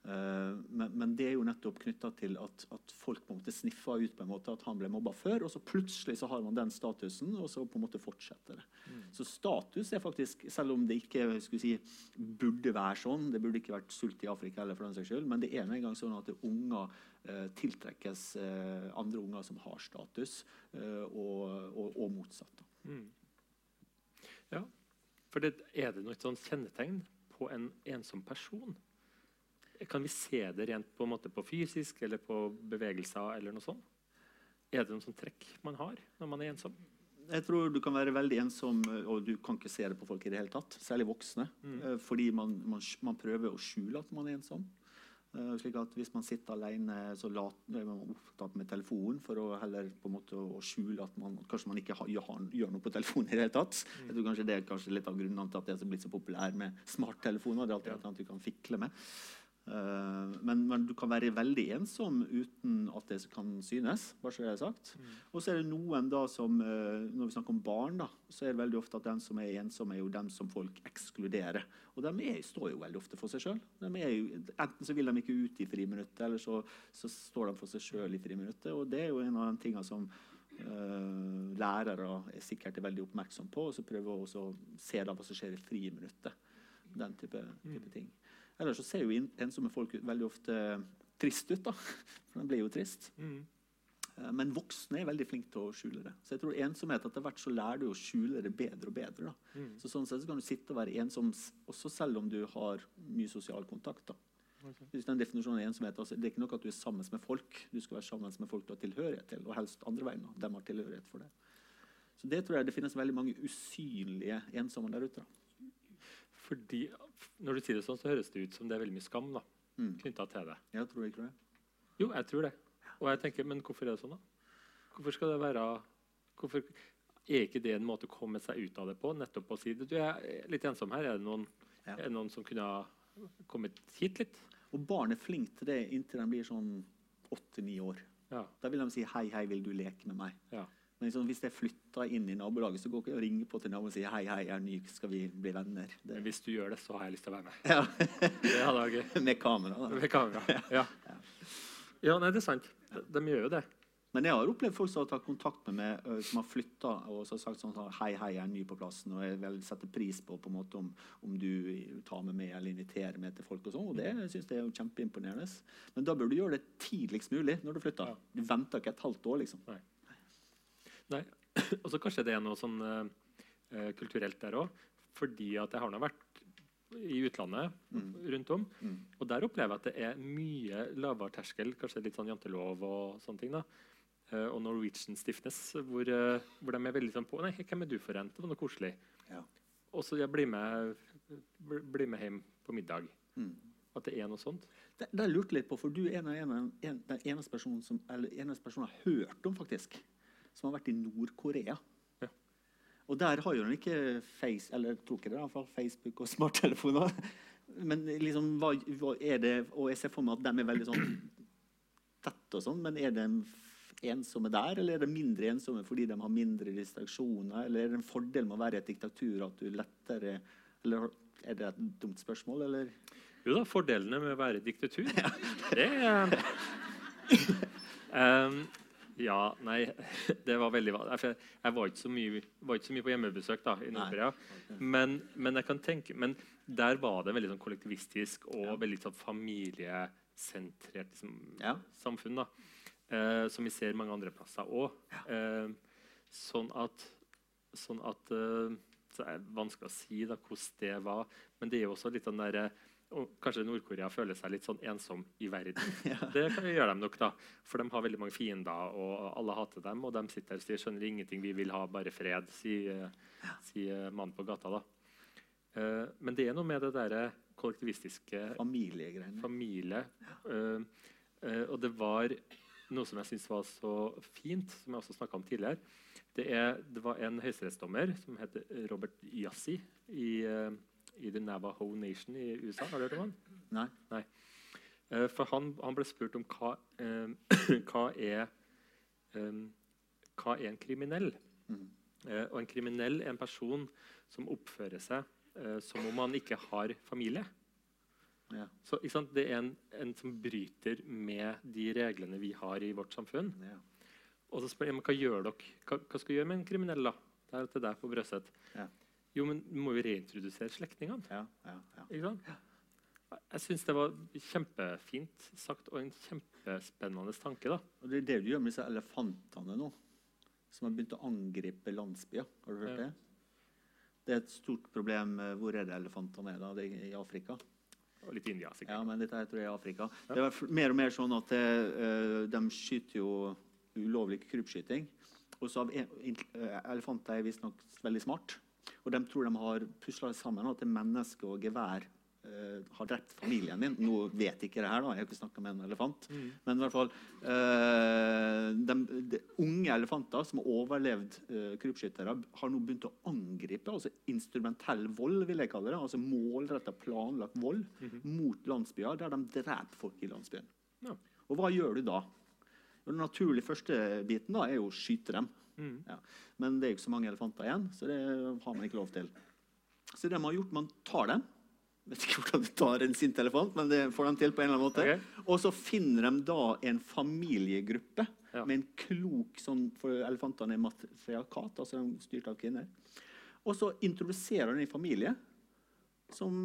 S5: Uh, men, men det er jo nettopp knytta til at, at folk på en måte sniffer ut på en måte at han ble mobba før, og så plutselig så har man den statusen, og så på en måte fortsetter det. Så status er faktisk, selv om det ikke si, burde være sånn, det burde ikke vært sult i Afrika heller for den saks skyld, men det er nå engang sånn at det unger tiltrekkes eh, andre unger som har status, eh, og, og, og motsatt.
S4: Mm. Ja, for det, er det noe sånn kjennetegn på en ensom person? Kan vi se det rent på, på fysisk eller på bevegelser eller noe sånt? Er det noen sånn trekk man har når man er ensom?
S5: Jeg tror du kan være veldig ensom, eh, og du kan ikke se det på folk i det hele tatt. Særlig voksne.
S4: Mm.
S5: eh, Fordi man, man, man prøver å skjule at man er ensom. Eh, slik at Hvis man sitter alene, så lat, er man opptatt med telefonen for å heller på en måte å skjule at man kanskje man ikke har, gjør, gjør noe på telefonen i det hele tatt. Jeg tror kanskje Det er kanskje litt av grunnen til at det er blitt så populær med smarttelefoner. Det er alltid ja. annet du kan fikle med. Eh, men, men du kan være veldig ensom uten at det kan synes. bare så det er sagt. Og så er det noen da som, eh, Når vi snakker om barn, da, så er det veldig ofte at den som er ensom, er jo dem som folk ekskluderer. Og de er, står jo veldig ofte for seg sjøl. Enten så vil de ikke ut i friminuttet, eller så, så står de for seg sjøl i friminuttet. Og det er jo en av de tingene som uh, lærere er sikkert er veldig oppmerksom på, og så prøver å se da hva som skjer i friminuttet. Den type, type ting. Ellers så ser jo ensomme folk veldig ofte trist ut, da. For de blir jo trist.
S4: Mm.
S5: Eh, Men voksne er veldig flinke til å skjule det. Så jeg tror ensomhet etter hvert så lærer du å skjule det bedre og bedre. da.
S4: Mm.
S5: Så sånn sett så kan du sitte og være ensom også selv om du har mye sosial kontakt. da. Hvis den definisjonen av ensomhet, altså, Det er ikke nok at du er sammen med folk. Du skal være sammen med folk du har tilhørighet til, og helst andre veien. da. De har tilhørighet for det. Så det tror jeg det finnes veldig mange usynlige ensomme der ute. da.
S4: Fordi, Når du sier det sånn, så høres det ut som det er veldig mye skam da,
S5: Mm.
S4: knytta til det.
S5: Jeg tror ikke det.
S4: Jo, jeg tror det. Og jeg tenker, Men hvorfor er det sånn, da? Hvorfor skal det være hvorfor, Er ikke det en måte å komme seg ut av det på? Nettopp å si det. du er litt ensom her. Er det noen,
S5: Ja.
S4: er det noen som kunne ha kommet hit litt?
S5: Og barn er flinke til det inntil de blir sånn åtte-ni år.
S4: Ja.
S5: Da vil de si 'hei, hei, vil du leke med meg'?
S4: ja.
S5: Men liksom, hvis jeg flytter inn i nabolaget, så går ikke jeg og ringer på til naboen og sier 'hei, hei, jeg er ny, skal vi bli venner'?
S4: Men
S5: Det,
S4: hvis du gjør det, så har jeg lyst til å være med.
S5: ja.
S4: Det hadde vært gøy.
S5: med kamera. Da.
S4: Med kamera. Ja. ja, nei, det er sant. De, de gjør jo det.
S5: Men jeg har opplevd folk som har tatt kontakt med meg, som har flytta og så har sagt sånn sånn, 'hei, hei, jeg er ny på plassen', og jeg vil sette pris på, på en måte om, om du tar med meg eller inviterer meg til folk og sånn. Og det synes jeg er jo kjempeimponerende. Men da bør du gjøre det tidligst mulig når du flytter.
S4: Ja.
S5: Du venter ikke et halvt år, liksom.
S4: Nei. Og så kanskje det er noe sånn eh, eh, kulturelt der òg. Fordi at jeg har nå vært i utlandet rundt om.
S5: Mm.
S4: Og der opplever jeg at det er mye lavere terskel, kanskje litt sånn jantelov og sånne ting. da. Uh, og Norwegian Stiffness, hvor, uh, hvor de er veldig sånn på Nei, hvem er du for en? Det var noe koselig.
S5: Ja.
S4: Og så jeg blir med, bli med hjem på middag.
S5: Mm.
S4: At det er noe sånt.
S5: Det, det lurte litt på, for du er en, av- en, en, den eneste personen som, eller eneste personen har hørt om, faktisk, som har vært i Nord-Korea.
S4: Ja.
S5: Og der har jo den ikke face, eller tror ikke det, i hvert fall Facebook og smarttelefoner. Men liksom, hva, hva er det Og jeg ser for meg at de er veldig sånn tette og sånn, men er de ensomme der, eller er de mindre ensomme fordi de har mindre distraksjoner, eller er det en fordel med å være i et diktatur at du lettere Eller er det et dumt spørsmål, eller?
S4: Jo da, fordelene med å være i diktatur, det er Em, Ja, nei Det var veldig va- Jeg, var, ikke så mye, var ikke så mye på hjemmebesøk da, i Nord-Korea. Men, men jeg kan tenke Men der var det veldig sånn kollektivistisk og
S5: Ja.
S4: veldig sånn familiesentrert liksom,
S5: Ja.
S4: samfunn. da eh, Som vi ser mange andre plasser òg. Eh, sånn at, sånn at eh, så er det vanskelig å si da, hvordan det var. Men det er jo også litt den der, eh, og Kanskje Nord-Korea føler seg litt sånn ensom i verden. Det kan gjøre dem nok, da. For de har veldig mange fiender, og alle hater dem. Og de sitter og sier 'skjønner ingenting, vi vil ha bare fred', sier, sier mannen på gata. da. Uh, men det er noe med det der kollektivistiske
S5: Familiegreiene.
S4: familie. Uh, uh, og det var noe som jeg syns var så fint, som jeg også snakka om tidligere. Det, er, det var en høyesterettsdommer som het Robert Yassi i, eh, i The Navajo Nation i USA. Har du hørt om han?
S5: Nei.
S4: Eh, for han, han ble spurt om hva, um, hva, er, um, hva er en kriminell.
S5: Mm.
S4: Uh, og en kriminell er en person som oppfører seg uh, som om han ikke har familie.
S5: Ja.
S4: Så? Det er en, en som bryter med de reglene vi har i vårt samfunn.
S5: Ja.
S4: Og så spør jeg hva gjør dere? Hva, hva skal vi gjøre med en kriminell? da? Det er til deg på Brøset.
S5: Ja.
S4: Jo, men vi må jo reintrodusere slektningene.
S5: Ja, ja, ja.
S4: Ikke sant? Jeg syns det var kjempefint sagt og en kjempespennende tanke. da.
S5: Og det er det du gjør med disse elefantene nå, som har begynt å angripe landsbyer. Har du hørt
S4: Ja.
S5: det? Det er et stort problem. eh, Hvor er det elefantene er? da? Det er I Afrika?
S4: Og litt India, sikkert.
S5: Ja, men dette her tror jeg er Afrika.
S4: Ja.
S5: Det er mer og mer sånn at det, eh, de skyter jo ulovlig krypskyting. Og så av eh, Elefanter er visstnok veldig smart. Og de tror de har pusla sammen at menneske og gevær uh, har drept familien din. Nå vet ikke det her, da. jeg har ikke snakka med en elefant. Men i hvert fall uh, de, de unge elefanter som har overlevd uh, krypskyttere, har nå begynt å angripe. altså Instrumentell vold, vil jeg kalle det. altså Målretta, planlagt vold mot landsbyer der de dreper folk i landsbyen.
S4: Ja.
S5: Og hva gjør du da? Den naturlige første biten da er jo å skyte dem.
S4: Mm.
S5: Ja. Men det er jo ikke så mange elefanter igjen, så det har man ikke lov til. Så det man har gjort, man tar dem. Vet ikke hvordan du tar en sint elefant, men det får de til på en eller annen måte.
S4: Okay.
S5: Og så finner de da en familiegruppe
S4: Ja.
S5: med en klok sånn For elefantene er matriarkat, altså de er styrt av kvinner. Og så introduserer de en familie som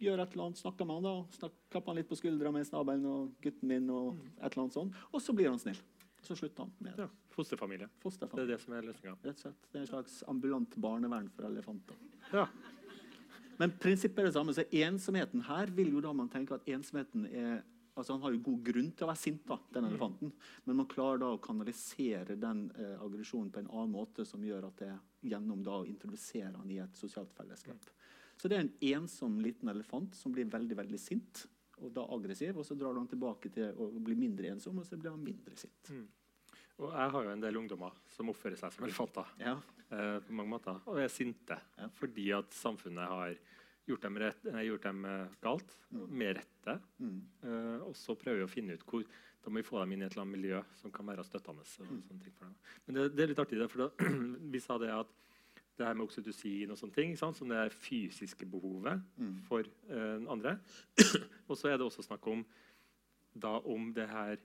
S5: gjør et eller annet, snakker med han da, snakker, klapper han litt på skuldra med snabelen og 'gutten min' og et eller annet sånt. Og så blir han snill. Så slutter han med
S4: Ja, Fosterfamilie. Det er det som er løsninga.
S5: Rett og slett. Det er en slags ambulant barnevern for elefanter.
S4: Ja.
S5: Men prinsippet er det samme. Så ensomheten her vil jo da man tenke at ensomheten er Altså Han har jo god grunn til å være sint, da, den elefanten. Men man klarer da å kanalisere den eh, aggresjonen på en annen måte som gjør at det gjennom da å introdusere han i et sosialt fellesskap. Så det er en ensom liten elefant som blir veldig veldig sint og da aggressiv. Og så drar han tilbake til å bli mindre ensom, og så blir han mindre sint.
S4: Og jeg har jo en del ungdommer som oppfører seg som elefanter.
S5: Ja.
S4: eh, på mange måter, og er sinte
S5: Ja.
S4: fordi at samfunnet har gjort dem, rett, nei, gjort dem galt galt, med rette.
S5: Mm.
S4: Eh, og så prøver vi å finne ut hvor Da må vi få dem inn i et eller annet miljø som kan være støttende. Og sånne ting for dem. Men det, det er litt artig, for da, vi sa det at det her med oksytocin og sånne ting, som det fysiske behovet
S5: Mm.
S4: for uh, andre. og så er det også snakk om da om det her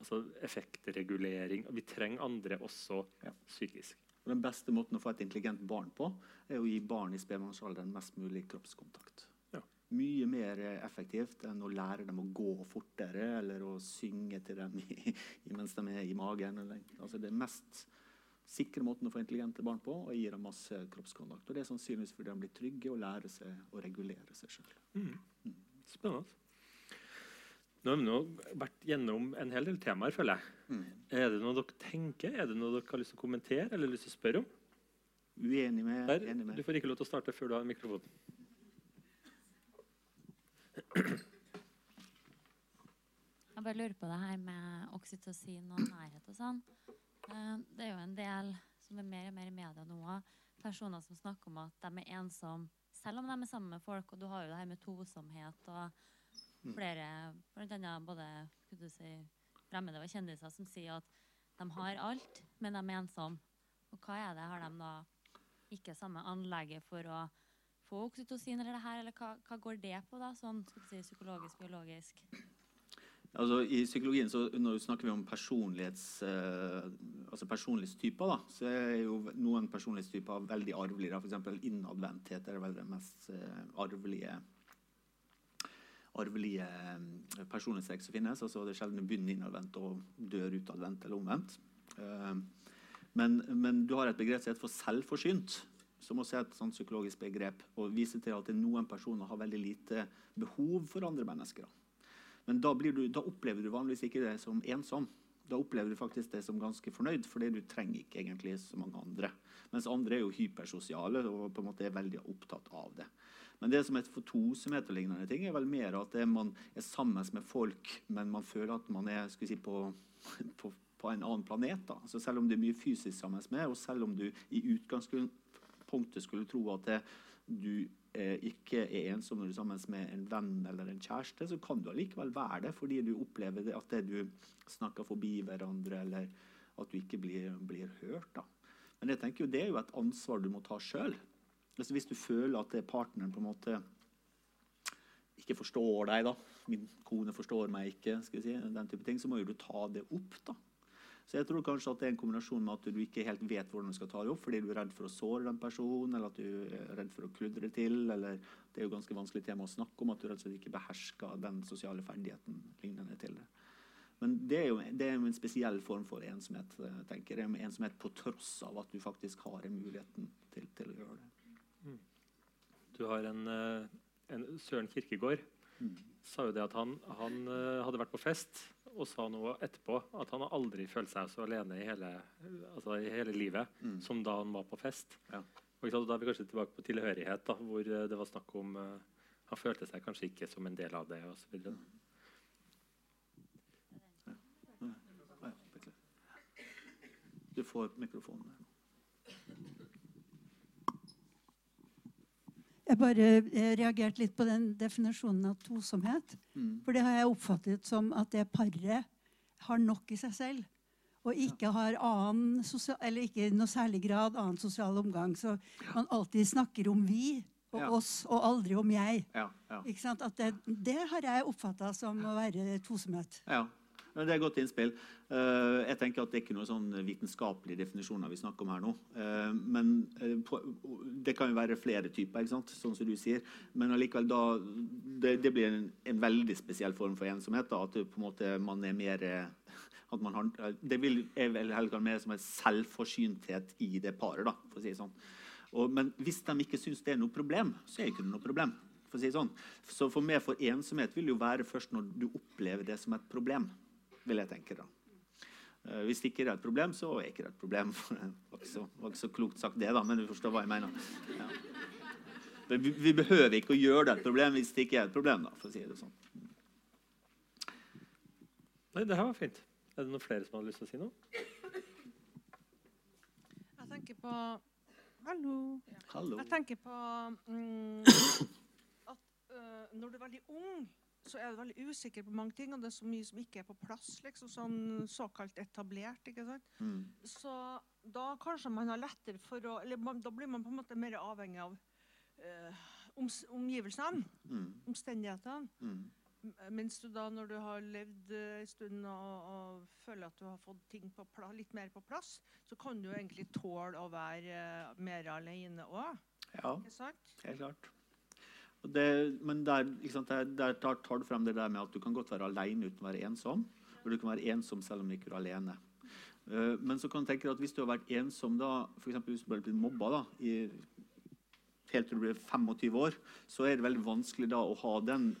S4: altså effektregulering. Vi trenger andre også
S5: Ja.
S4: psykisk.
S5: Og den beste måten å få et intelligent barn på, er å gi barn i spedbarnsalderen mest mulig kroppskontakt.
S4: Ja.
S5: Mye mer effektivt enn å lære dem å gå fortere eller å synge til dem i, i, mens de er i magen. Eller, altså det mest sikre måten å få intelligente barn på, og gir dem masse kroppskontakt. Og det er sannsynligvis fordi de blir trygge og lærer seg å regulere seg sjøl.
S4: Spennende. Nå har vi nå vært gjennom en hel del temaer, føler jeg. Er det noe dere tenker? Er det noe dere har lyst til å kommentere eller lyst til å spørre om?
S5: Uenig med,
S4: Der,
S5: enig
S4: du får ikke lov til å starte før du har mikrofonen.
S7: Jeg bare lurer på det her med oksytocin og nærhet og sånn. Eh, Det er jo en del som er mer og mer i media nå, personer som snakker om at de er ensomme selv om de er sammen med folk. Og du har jo det her med tosomhet og flere, blant annet både du si, fremmede og kjendiser, som sier at de har alt, men de er ensomme. Og hva er det? Har de da ikke samme anlegget for å få oksytocin eller det her, eller hva, hva går det på, da? Sånn skal du si, psykologisk, biologisk?
S5: Altså, I psykologien så snakker vi om personlighets, eh, altså personlighetstyper. da, så er jo noen personlighetstyper veldig arvelige. F.eks. innadvendthet er vel det mest eh, arvelige arvelige eh, personlighetstrekk som finnes. altså Det er sjelden begynner innadvendt og dør utadvendt eller omvendt. Eh, men, men du har et begrep som heter for selvforsynt, som også er et sånt psykologisk begrep, og viser til at noen personer har veldig lite behov for andre mennesker. Men da, du, da opplever du vanligvis ikke det som ensom. Da opplever du faktisk det som ganske fornøyd, fordi du trenger ikke egentlig så mange andre. Mens andre er jo hypersosiale og på en måte er veldig opptatt av det. Men det som heter fotosemet og lignende ting, er vel mer at er man er sammen med folk, men man føler at man er si, på, på, på en annen planet. Da. Så selv om det er mye fysisk sammen med, og selv om du i utgangspunktet skulle tro at det, du eh, ikke er ensom når du er sammen med en venn eller en kjæreste, så kan du allikevel være det fordi du opplever at det du snakker forbi hverandre, eller at du ikke blir, blir hørt. Da. Men jeg tenker jo, det er jo et ansvar du må ta sjøl. Altså hvis du føler at partneren på en måte ikke forstår deg, da. Min kone forstår meg ikke, si, den type ting, så må jo du ta det opp. da. Så jeg tror kanskje at det er en kombinasjon med at du ikke helt vet hvordan du skal ta det opp, fordi du er redd for å såre den personen, eller at du er redd for å kludre til, eller det er jo ganske vanskelig tema å snakke om, at du rett og slett ikke behersker den sosiale ferdigheten lignende til det. Men det er jo det er en spesiell form for ensomhet, eh, tenker jeg. Ensomhet på tross av at du faktisk har en muligheten til, til å gjøre det.
S4: Du har en, eh, en Søren Kirkegård sa jo det at han, han eh, hadde vært på fest og sa noe etterpå at han aldri følt seg så alene i hele, altså i hele livet
S5: Mm.
S4: som da han var på fest.
S5: Ja.
S4: Og sant, da er vi kanskje tilbake på tilhørighet, da, hvor eh, det var snakk om uh, Han følte seg kanskje ikke som en del av det. Og så videre.
S5: Ja. Du får mikrofonen.
S8: Jeg bare eh, reagerte litt på den definisjonen av tosomhet.
S5: Mm.
S8: For det har jeg oppfattet som at det paret har nok i seg selv. Og ikke har annen sosial, eller ikke i noe særlig grad annen sosial omgang. Så man alltid snakker om vi og
S5: Ja.
S8: oss, og aldri om jeg.
S5: Ja, ja.
S8: Ikke sant? At det, det har jeg oppfatta som å være tosomhet.
S5: Ja, det er godt innspill. Eh, jeg tenker at Det er ikke noen sånn vitenskapelige definisjoner vi snakker om her nå. Eh, men eh, Det kan jo være flere typer, ikke sant? sånn som du sier. Men allikevel da Det, det blir en, en veldig spesiell form for ensomhet. da, At på en måte man er mer at man har, Det vil, er vel heller mer som en selvforsynthet i det paret. da, for å si sånn. Og, men hvis de ikke syns det er noe problem, så er det ikke noe problem. For å si sånn. Så for meg for ensomhet vil det jo være først når du opplever det som et problem. Vil jeg tenke da. Hvis det ikke er et problem, så er det ikke et problem. Det var ikke så, var ikke så klokt sagt det, da, men du forstår hva jeg mener. Ja. Vi, vi behøver ikke å gjøre det et problem hvis det ikke er et problem. da, for å si det sånn.
S4: Nei, det her var fint. Er det noen flere som hadde lyst til å si noe?
S6: Jeg tenker på Hallo.
S5: Hallo.
S6: Jeg tenker på mm, at uh, når du er veldig ung, så er du veldig usikker på mange ting, og det er så mye som ikke er på plass, liksom sånn såkalt etablert. ikke sant?
S5: Mm.
S6: Så da kanskje man har lettere for å Eller man, da blir man på en måte mer avhengig av oms, omgivelsene,
S5: Mm.
S6: omstendighetene.
S5: Mm.
S6: Mens du da, når du har levd eh, en stund og, og føler at du har fått ting på pla litt mer på plass, så kan du jo egentlig tåle å være eh, mer alene òg.
S5: Ja. Helt klart. Det, men der, sant, der, der tar, du frem det der med at du kan godt være alene uten å være ensom. Og du kan være ensom selv om du ikke er alene. Uh, men så kan du tenke deg at hvis du har vært ensom da, eksempel hvis du har blitt mobba da, i, helt til du blir 25 år, så er det veldig vanskelig da å ha den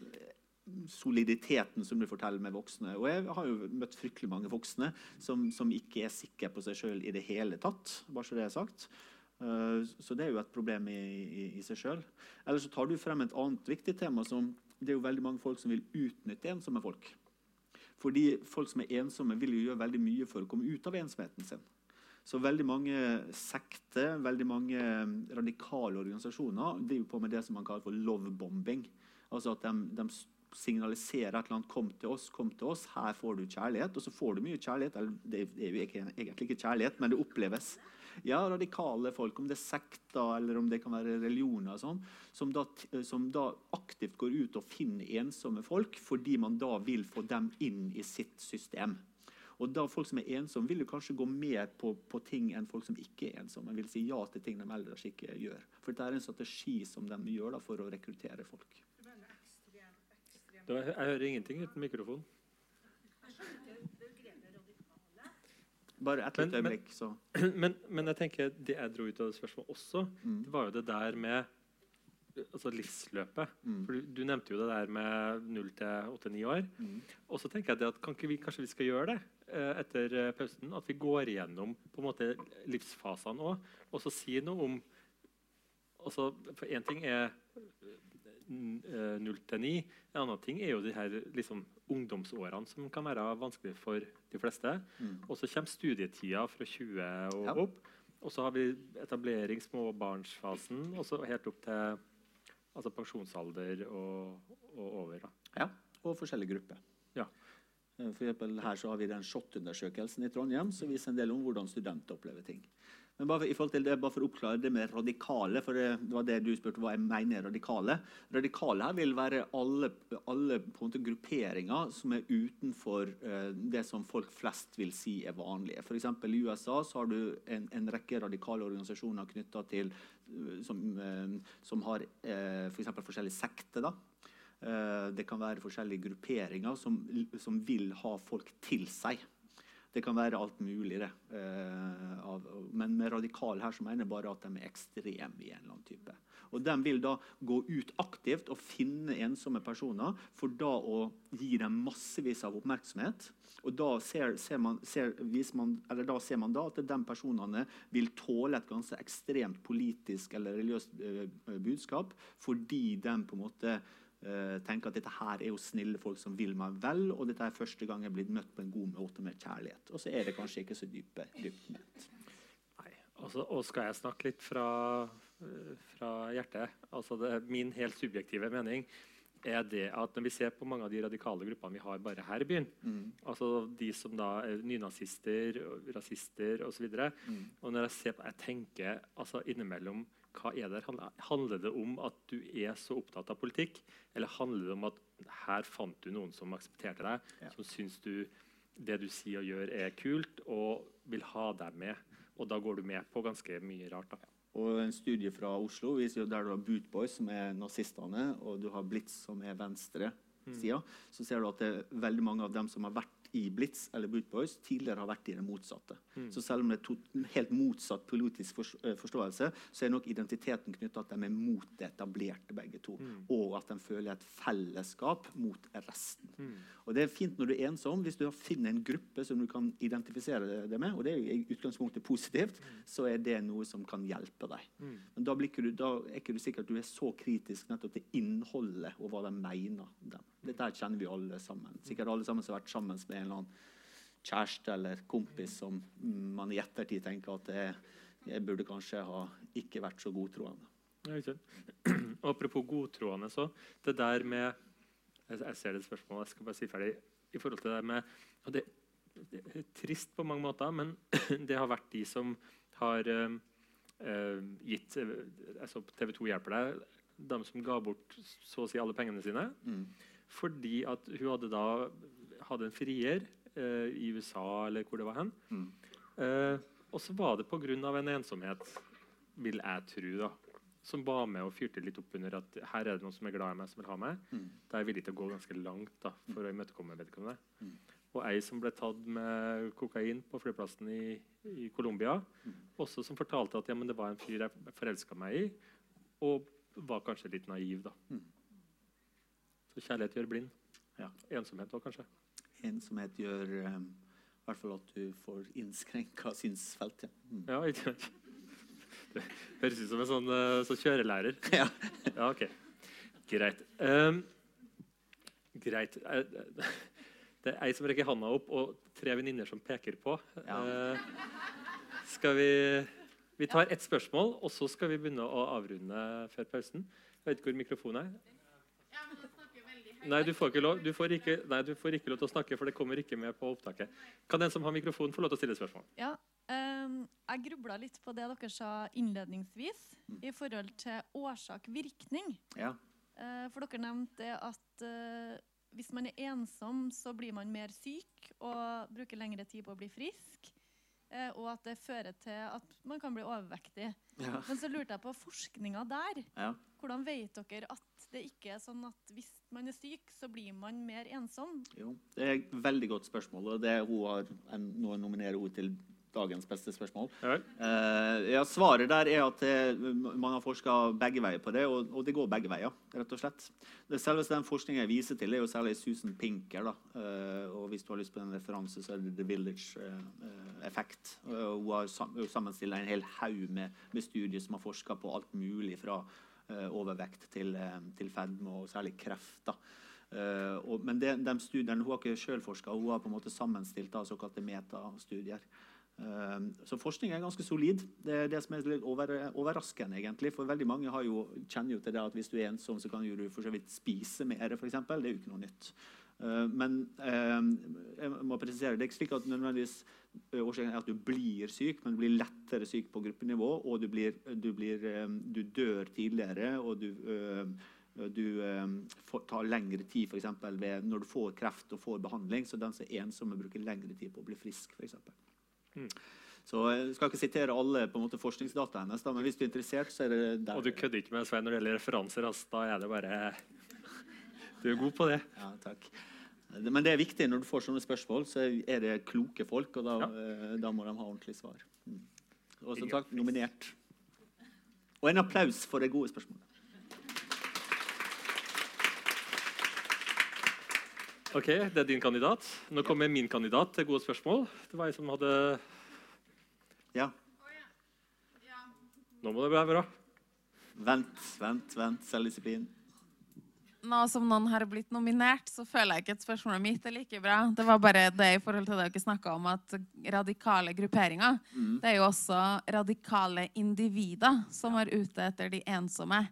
S5: soliditeten som du forteller med voksne. Og jeg har jo møtt fryktelig mange voksne som, som ikke er sikre på seg sjøl i det hele tatt. bare så det er sagt. Eh, Så det er jo et problem i, i, i seg sjøl. Eller så tar du frem et annet viktig tema. som Det er jo veldig mange folk som vil utnytte ensomme folk. Fordi folk som er ensomme, vil jo gjøre veldig mye for å komme ut av ensomheten sin. Så veldig mange sekter, veldig mange eh, radikale organisasjoner driver på med det som man kaller for lovebombing. Altså at de, de signaliserer et eller annet 'kom til oss', 'kom til oss', her får du kjærlighet. Og så får du mye kjærlighet. Eller det er jo egentlig ikke kjærlighet, men det oppleves. Ja, radikale folk, om det er sekter eller om det kan være religioner, sånn, som, da, som da aktivt går ut og finner ensomme folk fordi man da vil få dem inn i sitt system. Og da Folk som er ensomme, vil jo kanskje gå mer på, på ting enn folk som ikke er ensomme. vil si ja til ting de ellers ikke gjør. For dette er en strategi som de gjør da, for å rekruttere folk.
S4: Var, jeg hører ingenting uten mikrofon.
S5: Bare et lite øyeblikk, så
S4: Men, men jeg tenker det jeg dro ut av det spørsmålet også,
S5: Mm.
S4: det var jo det der med altså livsløpet.
S5: Mm.
S4: For du, du nevnte jo det der med 0 til 8-9 år.
S5: Mm.
S4: Og så tenker jeg at vi, kanskje vi skal gjøre det eh, etter eh, pausen? At vi går igjennom på en måte livsfasene òg, og så si noe om altså, For én ting er 0 til 9. En annen ting er jo de her liksom, ungdomsårene, som kan være vanskelig for de fleste.
S5: Mm.
S4: Og så kommer studietida fra 20 og
S5: Ja.
S4: opp. Og så har vi etablering, småbarnsfasen, og så helt opp til altså pensjonsalder og, og over. Da.
S5: Ja, og forskjellige grupper.
S4: Ja.
S5: Eh, For her så har vi den SHoT-undersøkelsen i Trondheim som viser en del om hvordan studenter opplever ting. Men bare for, i forhold til det, bare for å oppklare det med radikale, for det, var det du spurte hva jeg mener er radikale. Radikale her vil være alle, alle grupperinger som er utenfor eh, det som folk flest vil si er vanlige. F.eks. I USA har du en, en rekke radikale organisasjoner knytta til eh, som, eh, som har eh, for forskjellige sekter. da. Eh, Det kan være forskjellige grupperinger som, som vil ha folk til seg. Det kan være alt mulig. det. eh, men med radikal her så mener jeg bare at de er ekstreme i en eller annen type. Og De vil da gå ut aktivt og finne ensomme personer for da å gi dem massevis av oppmerksomhet. Og da ser, ser, man, ser, man, da ser man da at de personene vil tåle et ganske ekstremt politisk eller religiøst uh, budskap fordi de på en måte tenker at dette her er jo snille folk som vil meg vel, og dette er første gang jeg er blitt møtt på en god måte med kjærlighet. Og så er det kanskje ikke så dype, dypt ment.
S4: Altså, og skal jeg snakke litt fra, fra hjertet? Altså det, min helt subjektive mening er det at når vi ser på mange av de radikale gruppene vi har bare her i byen, mm. altså de som da er nynazister, rasister osv. Mm. Og når jeg ser på, jeg tenker altså innimellom hva er det Handler det om at du er så opptatt av politikk, eller handler det om at her fant du noen som aksepterte deg, ja. som syns du det du sier og gjør, er kult, og vil ha deg med? Og da går du med på ganske mye rart. da.
S5: Og En studie fra Oslo viser jo der du har Bootboys, som er nazistene, og du har Blitz, som er venstresida, mm. så ser du at det er veldig mange av dem som har vært i Blitz eller Bootboys tidligere har vært i det motsatte. Mm. Så selv om det er helt motsatt politisk eh, forståelse, så er nok identiteten knytta at de er mot det etablerte, begge to. Mm. Og at de føler et fellesskap mot resten. Mm. Og Det er fint når du er ensom. Hvis du finner en gruppe som du kan identifisere deg med, og det er i utgangspunktet positivt, mm. så er det noe som kan hjelpe deg. Mm. Men da, du, da, er ikke du sikker at du er så kritisk nettopp til innholdet og hva de mener. Dem. Dette kjenner vi alle sammen. Sikkert alle sammen som har vært sammen med en eller annen kjæreste eller kompis som man i ettertid tenker at det, jeg burde kanskje ha ikke vært så godtroende.
S4: Ja, Apropos godtroende, så det der med Jeg ser det spørsmålet, jeg skal bare si ferdig. I forhold til det med og det, det er trist på mange måter, men det har vært de som har øh, gitt altså TV 2 hjelper deg. De som ga bort så å si alle pengene sine. Mm. Fordi at hun hadde da hadde en frier eh, i USA eller hvor det var hen. Mm. Eh, og så var det pga. en ensomhet, vil jeg tro, da, som var med og fyrte litt opp under at her er det noen som er glad i meg, som vil ha meg. Mm. Da er jeg villig til å gå ganske langt da, for mm. å imøtekomme vedkommende. Mm. Og ei som ble tatt med kokain på flyplassen i, i Colombia, mm. også som fortalte at ja, det var en fyr jeg forelska meg i, og var kanskje litt naiv. da. Så kjærlighet gjør blind. Ja. Ensomhet òg, kanskje.
S5: Ensomhet gjør um, hvert fall at du får innskrenka synsfelt. Ja.
S4: Mm. ja, ikke sant. Det høres ut som en sånn, uh, sånn kjørelærer.
S5: Ja.
S4: ja, ok. Greit. Um, greit. Eh, det er ei som rekker handa opp, og tre venninner som peker på. Ja. Uh, skal vi Vi tar ett spørsmål, og så skal vi begynne å avrunde før pausen. Jeg vet ikke hvor mikrofonen er. Nei, du får, lov, du, får ikke, nei, du får ikke lov til å snakke, for det kommer ikke med på opptaket. Kan den som har mikrofon, få lov til å stille spørsmål?
S9: Ja, um, Jeg grubla litt på det dere sa innledningsvis mm. i forhold til årsak-virkning.
S5: Ja.
S9: Uh, for dere nevnte at uh, hvis man er ensom, så blir man mer syk og bruker lengre tid på å bli frisk. Uh, og at det fører til at man kan bli overvektig. Ja. Men så lurte jeg på forskninga der.
S5: Ja.
S9: Hvordan vet dere at det ikke er sånn at hvis man er syk, så blir man mer ensom?
S5: Jo, Det er et veldig godt spørsmål. og det hun har Nå nominerer hun til dagens beste spørsmål. Ja. Uh, svaret der er at det, man har forska begge veier på det, og, og, det går begge veier. rett og slett. Det selveste den forskningen jeg viser til, er jo særlig Susan Pinker. Uh, og Hvis du har lyst på en referanse, så er det The Village-effekt. Uh, hun har sammenstilt en hel haug med, med, studier som har forska på alt mulig fra Eh, overvekt til, eh, til, fedme, og særlig kreft. Uh, og, men det, de studiene, Hun har ikke selv forska, hun har på en måte sammenstilt da, såkalte metastudier. Uh, så forskning er ganske solid. Det er det som er litt over, overraskende. egentlig, for veldig Mange jo, kjenner jo til det at hvis du er ensom, så kan du for så vidt spise mer. For eksempel. det er jo ikke noe nytt. Uh, men jeg må presisere, det er ikke slik at nødvendigvis årsaken er at du blir syk, men du blir lettere syk på gruppenivå, og du, blir, du, blir, du dør tidligere, og du, du tar lengre tid f.eks. når du får kreft og får behandling. Så den som er ensomme, bruker lengre tid på å bli frisk, f.eks. Mm. Så Jeg skal ikke sitere alle på en måte forskningsdata hennes, men hvis du er interessert, så er det der.
S4: Og du kødder ikke med Svein når det gjelder referanser? Altså, da er det bare Du er god på det.
S5: Ja, takk. Men det er viktig når du får sånne spørsmål, så er det kloke folk, og da, ja. Eh, da må de ha ordentlig svar. Mm. Og som sagt, nominert. Og en applaus for det gode spørsmålet.
S4: OK, det er din kandidat. Nå kommer min kandidat til gode spørsmål. Det var jeg som hadde
S5: Ja.
S4: Nå må det bli bra.
S5: Vent, vent, vent. Selvdisiplin.
S10: Nå som noen har blitt nominert, så føler jeg ikke at spørsmålet mitt er like bra. Det var bare det i forhold til det dere snakka om, at radikale grupperinger
S5: Mm.
S10: Det er jo også radikale individer som er ute etter de ensomme.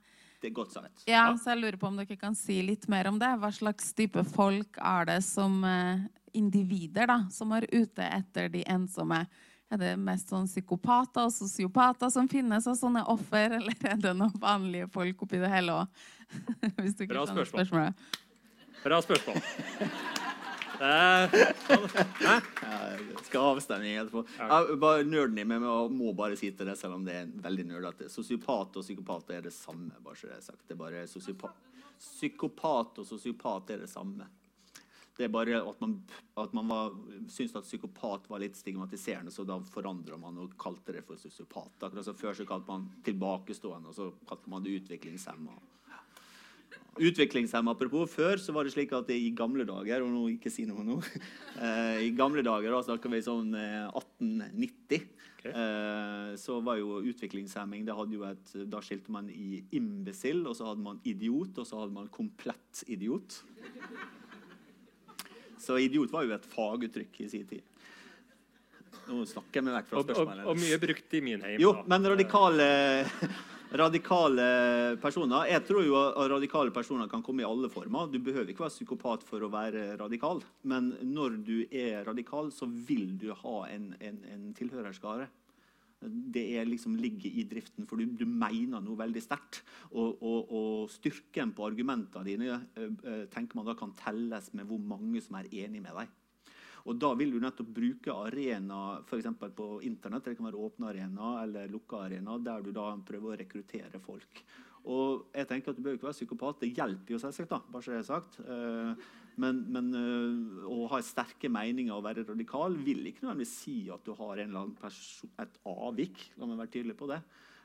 S5: Det er godt sagt.
S10: Ja, så jeg lurer på om dere kan si litt mer om det. Hva slags type folk er det som eh, individer da, som er ute etter de ensomme? Er det mest sånn psykopater og sosiopater som finnes av sånne offer, eller er det noen vanlige folk oppi det hele òg?
S4: Bra spørsmål. Bra spørsmål. Eh, hæ?
S5: Skal avstemme etterpå. Jeg, bare nerden i meg må- bare si til det, selv om det er veldig nerdete. Sosiopat og psykopat er det samme. bare så det er sagt. Det er bare sosiopat. Psykopat og sosiopat er det samme. Det er bare at man, at man var, syntes at psykopat var litt stigmatiserende, så da forandra man og kalte det for sosiopat. Akkurat som Før så kalte man tilbakestående, og så kalte man det utviklingshemma. Utviklingshemma, apropos. Før så var det slik at i gamle dager og nå ikke si noe nå, eh, I gamle dager, da snakker vi sånn eh, 1890, Okay. så var jo utviklingshemming det hadde jo et, Da skilte man i imbesill, og så hadde man idiot, og så hadde man komplett idiot. Så idiot var jo et faguttrykk i sin tid. Nå snakker jeg meg vekk fra
S4: Og, og, og mye brukt i min heim.
S5: Jo,
S4: da.
S5: men radikale, radikale personer Jeg tror jo at radikale personer kan komme i alle former. Du behøver ikke være psykopat for å være radikal. Men når du er radikal, så vil du ha en, en, en tilhørerskare. Det liksom ligger i driften, for du, du mener noe veldig sterkt. Og, og, og styrken på argumentene dine eh, eh, tenker man da kan telles med hvor mange som er enig med deg. Og da vil du nettopp bruke arena f.eks. på internett, det kan være åpne arena eller lukka arena, der du da prøver å rekruttere folk. Og jeg tenker at Du bør ikke være psykopat. Det hjelper jo selvsagt, da, bare så jeg har sagt. Eh, Men, men eh, å ha sterke meninger og være radikal vil ikke nødvendigvis si at du har en eller annen et avvik. La meg være tydelig på det.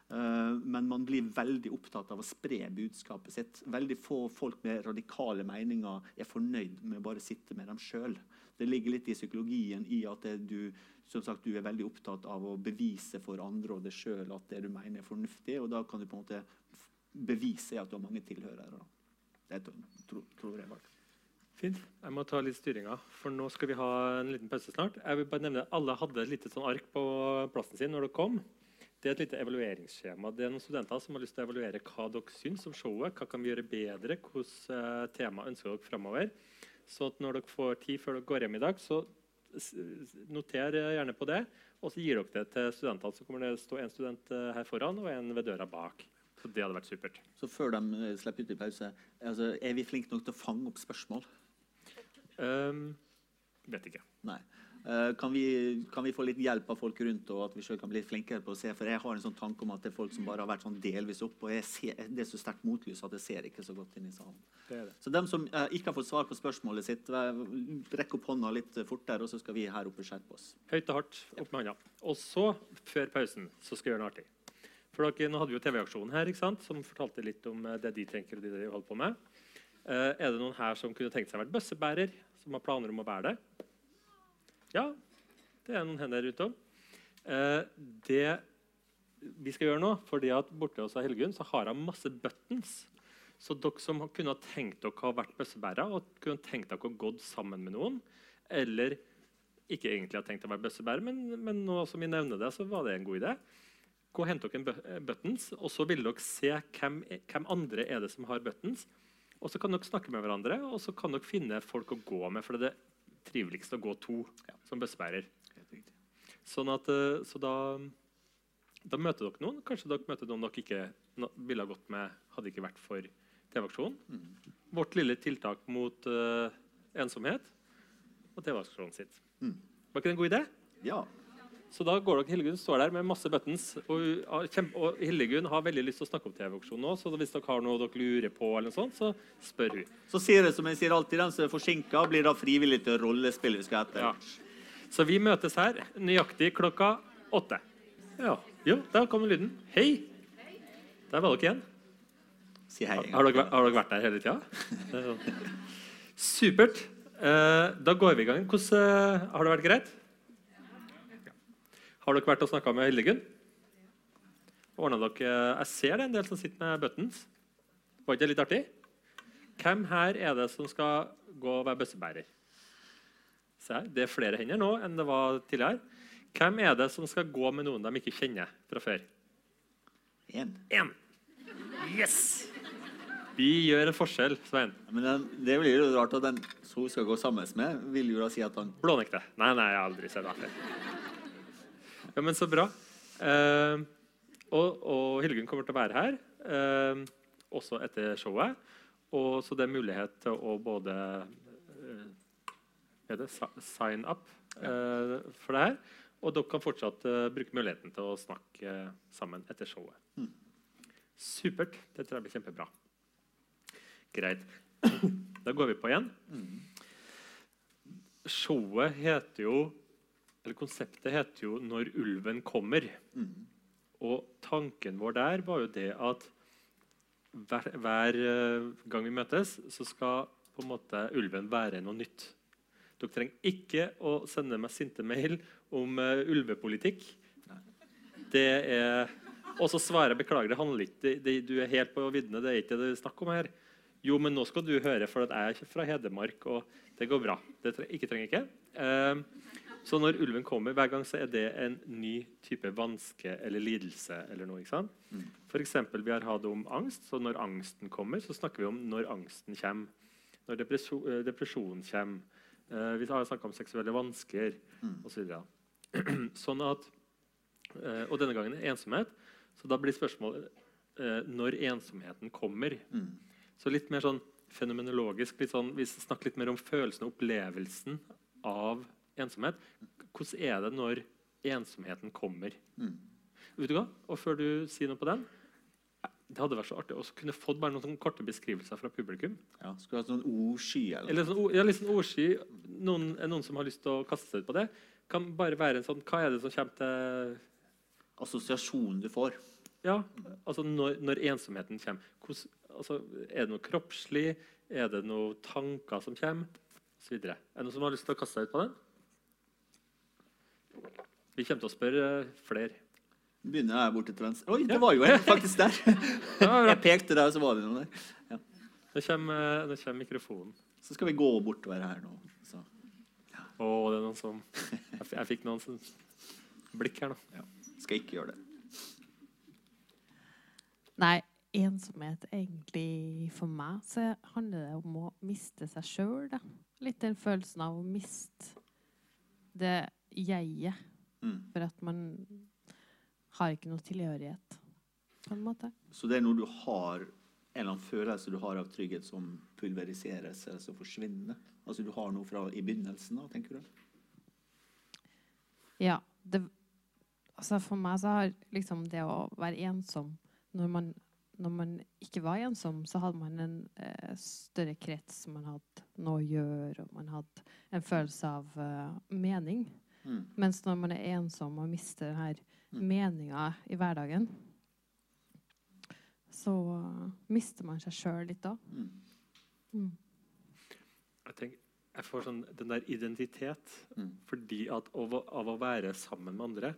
S5: Eh, Men man blir veldig opptatt av å spre budskapet sitt. Veldig få folk med radikale meninger er fornøyd med å bare sitte med dem sjøl. Det ligger litt i psykologien i at det du, sagt, du er veldig opptatt av å bevise for andre og deg sjøl at det du mener er fornuftig, og da kan du på en måte bevise at du har mange tilhørere. Det tror, jeg var.
S4: Fint. Jeg må ta litt styringa, for nå skal vi ha en liten pause snart. Jeg vil bare nevne at Alle hadde et lite sånn ark på plassen sin når dere kom. Det er et lite evalueringsskjema. Det er noen studenter som har lyst til å evaluere hva dere syns om showet. Hva kan vi gjøre bedre? Hvilke uh, tema ønsker dere framover? Så når dere får tid før dere går hjem i dag, så noter gjerne på det. Og så gir dere det til studentene. Så kommer det stå en student eh, her foran og en ved døra bak. Så det hadde vært supert.
S5: Så før de eh, slipper ut i pause, altså, er vi flinke nok til å fange opp spørsmål?
S4: Um, vet ikke.
S5: Nei. Eh, kan, vi, kan vi få litt hjelp av folk rundt, og at vi selv kan bli flinkere på å se? For jeg har en sånn tanke om at det er folk som bare har vært sånn delvis opp, og jeg ser, det er så sterkt motlys at jeg ser ikke så godt inn i salen.
S4: Det det.
S5: Så dem som eh, ikke har fått svar på spørsmålet sitt, rekk opp hånda litt fortere, og så skal vi her oppe skjerpe oss.
S4: Høyt og hardt, opp med hånda. Og så, før pausen, så skal vi gjøre noe artig. For dere, Nå hadde vi jo TV-aksjonen her, ikke sant, som fortalte litt om eh, det de tenker og det de holder på med. Eh, er det noen her som kunne tenkt seg å være bøssebærer, som har planer om å være det? Ja, det er noen hender rundt om. Eh, det vi skal gjøre nå, fordi at borte hos Helgunn har hun masse buttons. Så dere som kunne ha tenkt dere å ha vært bøssebærer og kunne tenkt dere å gått sammen med noen, eller ikke egentlig har tenkt å være bøssebærer, men, men nå som vi nevner det, så var det en god idé. Gå og Hent dere en eh, buttons, og så vil dere se hvem, hvem andre er det som har buttons. Og så kan dere snakke med hverandre, og så kan dere finne folk å gå med. For det det triveligste å gå to som bøssebærer. Sånn at, eh, så da, da møter dere noen. Kanskje dere møter noen dere ikke ville ha gått med hadde ikke vært for TV-aksjonen. Vårt lille tiltak mot uh, ensomhet og TV-aksjonen sitt.
S5: Mm.
S4: Var ikke det en god idé?
S5: Ja.
S4: Så da går dere, Hildegunn står der med masse buttons. Og, har og Hildegunn har veldig lyst til å snakke om TV-auksjonen nå, så hvis dere har noe dere lurer på, eller noe sånt, så spør hun.
S5: Så sier det som jeg sier alltid, den som er forsinka, blir da frivillig til rollespill vi skal etter.
S4: Ja. Så vi møtes her nøyaktig klokka åtte. Ja. Jo, der kommer lyden. Hei! Der var dere igjen.
S5: Si hei.
S4: Har dere, vært- har dere vært der hele tida? Supert. Eh, da går vi i gang. Hvordan, eh, har det vært greit? Har dere vært og snakka med Hildegunn? Dere Jeg ser det er en del som sitter med buttons. Var ikke det litt artig? Hvem her er det som skal gå og være bøssebærer? Se her, Det er flere hender nå enn det var tidligere. Hvem er det som skal gå med noen de ikke kjenner fra før?
S5: En.
S4: Én. Yes! Vi gjør en forskjell, Svein.
S5: Men den, det blir jo rart at den som hun skal gå sammen med, vil jo da si at han
S4: Blånekte. Nei, nei, jeg har aldri sett det. Ja, men så bra. Eh, og, og Hildegunn kommer til å være her eh, også etter showet. Og så det er mulighet til å både eh, er det sign up eh, for det her. Og dere kan fortsatt eh, bruke muligheten til å snakke eh, sammen etter showet. Supert. Det tror jeg blir kjempebra. Greit. Da går vi på igjen. Showet heter jo Eller konseptet heter jo 'Når ulven kommer'. Og tanken vår der var jo det at hver, hver eh, gang vi møtes, så skal på en måte ulven være noe nytt. Dere trenger ikke å sende meg sinte mail om uh, ulvepolitikk. Det er Og så svarer jeg beklager, det handler ikke det, det, Du er helt på viddene, det er ikke det det er snakk om her. Jo, men nå skal du høre, for jeg er ikke fra Hedmark, og det går bra. Det tre ikke trenger ikke. Eh, så når ulven kommer, hver gang så er det en ny type vanske eller lidelse. eller noe, ikke sant? For eksempel, vi har hatt om angst, så når angsten kommer, så snakker vi om når angsten kommer. Når depresjon, eh, depresjonen kommer. Uh, vi har snakka om seksuelle vansker osv. sånn at, eh, og denne gangen er ensomhet. Så da blir spørsmålet uh, når ensomheten kommer. Så litt mer sånn fenomenologisk. Litt sånn, vi snakker litt mer om følelsen og opplevelsen av ensomhet. Hvordan er det når ensomheten kommer? Vet du hva? Og før du sier noe på den Det hadde vært så artig å kunne fått bare noen sånne korte beskrivelser fra publikum.
S5: ja, Skulle hatt sånn ordsky eller
S4: Eller sånn, ja, litt sånn ordsky. Noen, noen som har lyst til å kaste seg ut på det? Kan bare være en sånn Hva er det som kommer til
S5: Assosiasjonen du får.
S4: Ja, altså når, når ensomheten kommer. Hvordan, altså, er det noe kroppslig? Er det noen tanker som kommer? Og så videre. Er det noen som har lyst til å kaste seg ut på den? Vi kommer til å spørre eh, flere.
S5: Begynner jeg borte til venstre. Oi, det var jo en faktisk der! Jeg pekte der, og så var det noen der. Ja.
S4: Nå kommer, eh, nå kommer mikrofonen.
S5: Så skal vi gå bortover her nå. Så.
S4: Å, det er noen som Jeg, f- jeg fikk noen som blikk her nå.
S5: Ja. Skal ikke gjøre det.
S11: Nei, ensomhet egentlig for meg så handler det om å miste seg sjøl. Litt den følelsen av å miste det jeget.
S5: Mm.
S11: For at man har ikke noe tilhørighet, på en måte.
S5: Så det er noe du har en eller annen følelse du har av trygghet som pulveriseres eller som forsvinner? Altså du har noe fra i begynnelsen av, tenker du?
S11: Ja. Det, altså for meg så har liksom det å være ensom når man, når man ikke var ensom, så hadde man en eh, større krets, man hadde noe å gjøre, og man hadde en følelse av eh, mening.
S5: Mm.
S11: Mens når man er ensom og mister denne meninga i hverdagen, så mister man seg sjøl litt da.
S5: Mm.
S11: Mm.
S4: Jeg, tenker, jeg får sånn den der identitet
S5: Mm.
S4: fordi at av, av å være sammen med andre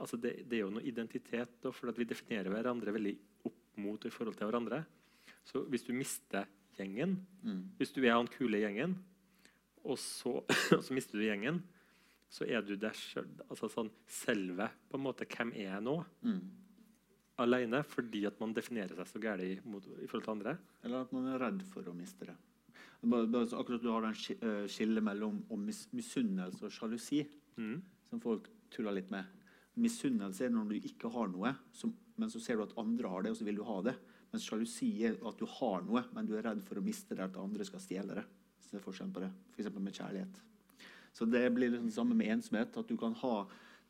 S4: altså det, det er jo noe identitet, da, for at vi definerer hverandre veldig opp mot og i forhold til hverandre. Så hvis du mister gjengen,
S5: Mm.
S4: hvis du er han kule gjengen, og så, og så mister du gjengen, så er du deg sjøl. Altså sånn selve på en måte, Hvem er jeg nå?
S5: Mm.
S4: Alene fordi at man definerer seg så galt i, i forhold til andre.
S5: Eller at man er redd for å miste det. Bare, bare akkurat du har den eh, skillet mellom om mis misunnelse og sjalusi,
S4: Mm.
S5: som folk tuller litt med. Misunnelse er når du ikke har noe, som, men så ser du at andre har det, og så vil du ha det. Mens sjalusi er at du har noe, men du er redd for å miste det, at andre skal stjele det. Så det er forskjellen på det. F.eks. med kjærlighet. Så det blir liksom det samme med ensomhet. At du kan ha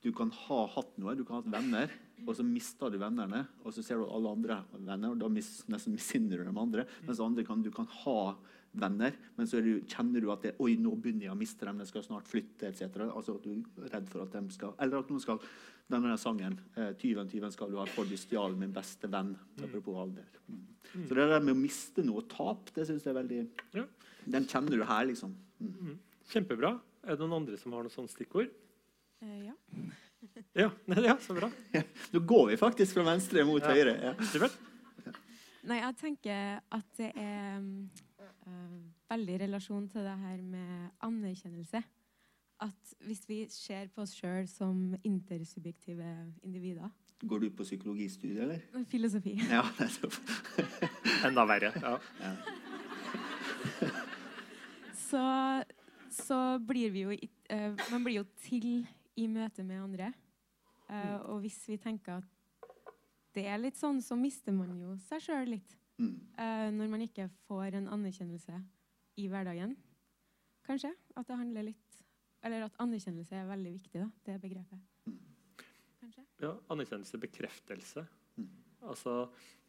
S5: du kan ha hatt noe, du kan ha hatt venner, og så mister du vennene. Og så ser du alle andre venner, og da mis, nesten misunner du dem andre. Mens andre kan, du kan ha venner, men så du, kjenner du at det, Oi, nå begynner jeg å miste dem, de skal snart flytte, etc. Altså at du er redd for at de skal Eller at noen skal denne sangen. Eh, 'Tyven, tyven skal du ha, for du stjal min beste venn'. Apropos alder. Mm. Så det der med å miste noe og tape, det syns jeg er veldig
S4: Ja.
S5: Den kjenner du her, liksom.
S4: Mm. Kjempebra. Er det noen andre som har noen sånne stikkord?
S12: Eh, ja.
S4: Ja, ja så bra.
S5: Nå går vi faktisk fra venstre mot
S4: Ja.
S5: høyre. Ja.
S12: Nei, jeg tenker at det er eh, veldig relasjon til det her med anerkjennelse. At hvis vi ser på oss sjøl som intersubjektive individer
S5: Går du på psykologistudiet, eller?
S12: Filosofi.
S5: Ja, nettopp.
S4: Enda verre. Ja.
S12: så, så blir vi jo eh, Man blir jo til i møte med andre. Eh, og hvis vi tenker at det er litt sånn, så mister man jo seg sjøl litt.
S5: Mm.
S12: Eh, når man ikke får en anerkjennelse i hverdagen. Kanskje. At det handler litt Eller at anerkjennelse er veldig viktig, da, det begrepet. Kanskje.
S4: Ja, anerkjennelse, bekreftelse. Altså,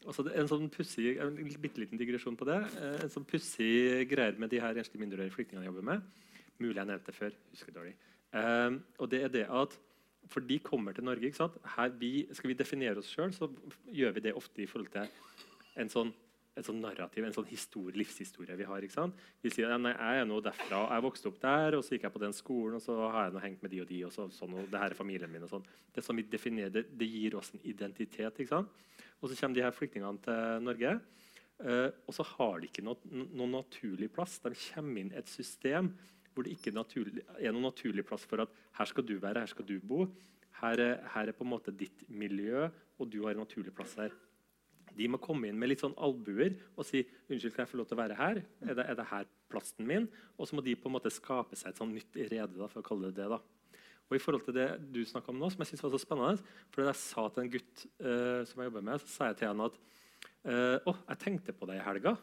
S4: altså det er en sånn pussig en bitte liten digresjon på det. En sånn pussig greier med de her enslige mindreårige flyktningene jeg jobber med. Mulig jeg nevnte det før. husker dårlig. Eh, og det er det at For de kommer til Norge. Her vi, skal vi definere oss sjøl, så gjør vi det ofte i forhold til en sånn et sånn narrativ, en sånn historie, livshistorie vi har. Vi sier at jeg er nå derfra, jeg vokste opp der, og så gikk jeg på den skolen, og så har jeg nå hengt med de og de, og så, sånn, og det her er familien min. og sånn. Det som vi definerer, det, det gir oss en identitet. ikke sant? Og så kommer de her flyktningene til Norge, uh, og så har de ikke noe, noen naturlig plass. De kommer inn et system hvor det ikke er noen naturlig plass for at her skal du være, her skal du bo. Her er, her er på en måte ditt miljø, og du har en naturlig plass her. De må komme inn med litt sånn albuer og si unnskyld, kan jeg få lov til å være her? Er det, er det her plassen min? Og så må de på en måte skape seg et sånn nytt rede, da, for å kalle det det. da. Og i forhold til det du snakket om nå, som jeg synes var så spennende, for jeg sa til en gutt uh, som jeg jobber med, så sa jeg til han at uh, oh, jeg tenkte på deg i helga.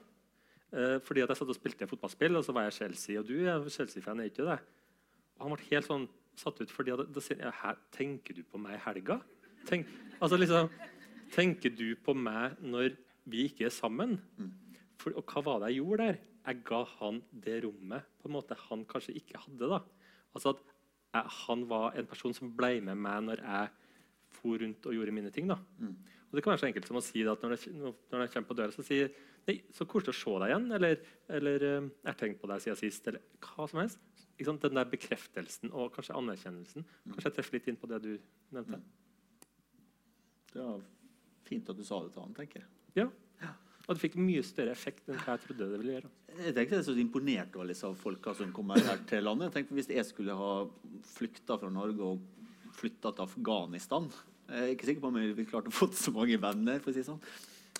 S4: Eh, fordi at jeg satt og spilte fotballspill, og så var jeg Chelsea, og du er Chelsea-fan, er ikke det? Og han ble helt sånn satt ut, fordi at, da sier jeg, tenker du på meg i helga? Tenk, altså liksom, tenker du på meg når vi ikke er sammen? For, og hva var det jeg gjorde der? Jeg ga han det rommet på en måte han kanskje ikke hadde. da. Altså at jeg, Han var en person som ble med meg når jeg for rundt og gjorde mine ting. da. Og Det kan være så enkelt som å si det at når jeg, når jeg kommer på døra, så sier Nei, så koselig å se deg igjen. Eller, eller eh, jeg har tenkt på deg siden sist. Eller hva som helst. Den der bekreftelsen og kanskje anerkjennelsen. Kanskje jeg treffer litt inn på det du nevnte.
S5: Det var fint at du sa det til han, tenker jeg.
S4: Ja. Og det fikk mye større effekt enn hva jeg trodde det ville gjøre.
S5: Jeg tenkte jeg er så imponert over disse folka som kommer her til landet. Jeg tenkte Hvis jeg skulle ha flykta fra Norge og flytta til Afghanistan Jeg er ikke sikker på om jeg ville klart å få så mange venner. for å si sånn.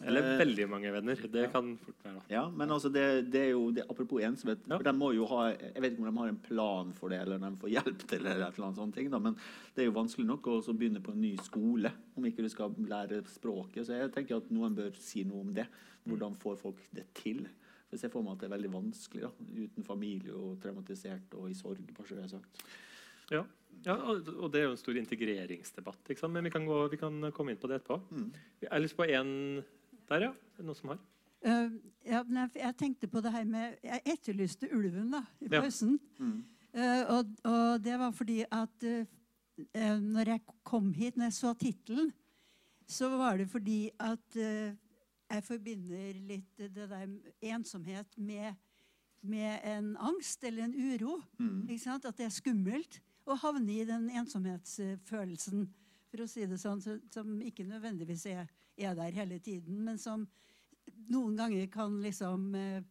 S4: Eller
S5: Eh,
S4: veldig mange venner. Det kan fort være.
S5: Ja, men altså det, det er jo det, Apropos ensomhet for de må jo ha, Jeg vet ikke om de har en plan for det, eller om de får hjelp til det. eller et eller annet sånt, ting, da, Men det er jo vanskelig nok å begynne på en ny skole om ikke du skal lære språket. Så jeg tenker at noen bør si noe om det. Hvordan får folk det til? For Jeg ser for meg at det er veldig vanskelig da, uten familie og traumatisert og i sorg. bare så det er sagt.
S4: Ja, ja og det er jo en stor integreringsdebatt. Men vi kan, gå, vi kan komme inn på det etterpå. Jeg har lyst på en der, ja. Er det noen som har?
S8: Uh, ja, men jeg, jeg tenkte på det her med Jeg etterlyste ulven da, i
S4: Ja.
S8: pausen. Uh, og, og det var fordi at uh, når jeg kom hit, når jeg så tittelen, så var det fordi at uh, jeg forbinder litt det der ensomhet med, med en angst eller en uro.
S5: Mm.
S8: Ikke sant? At det er skummelt å havne i den ensomhetsfølelsen, for å si det sånn, så, som ikke nødvendigvis er, er der hele tiden, men som noen ganger kan liksom eh,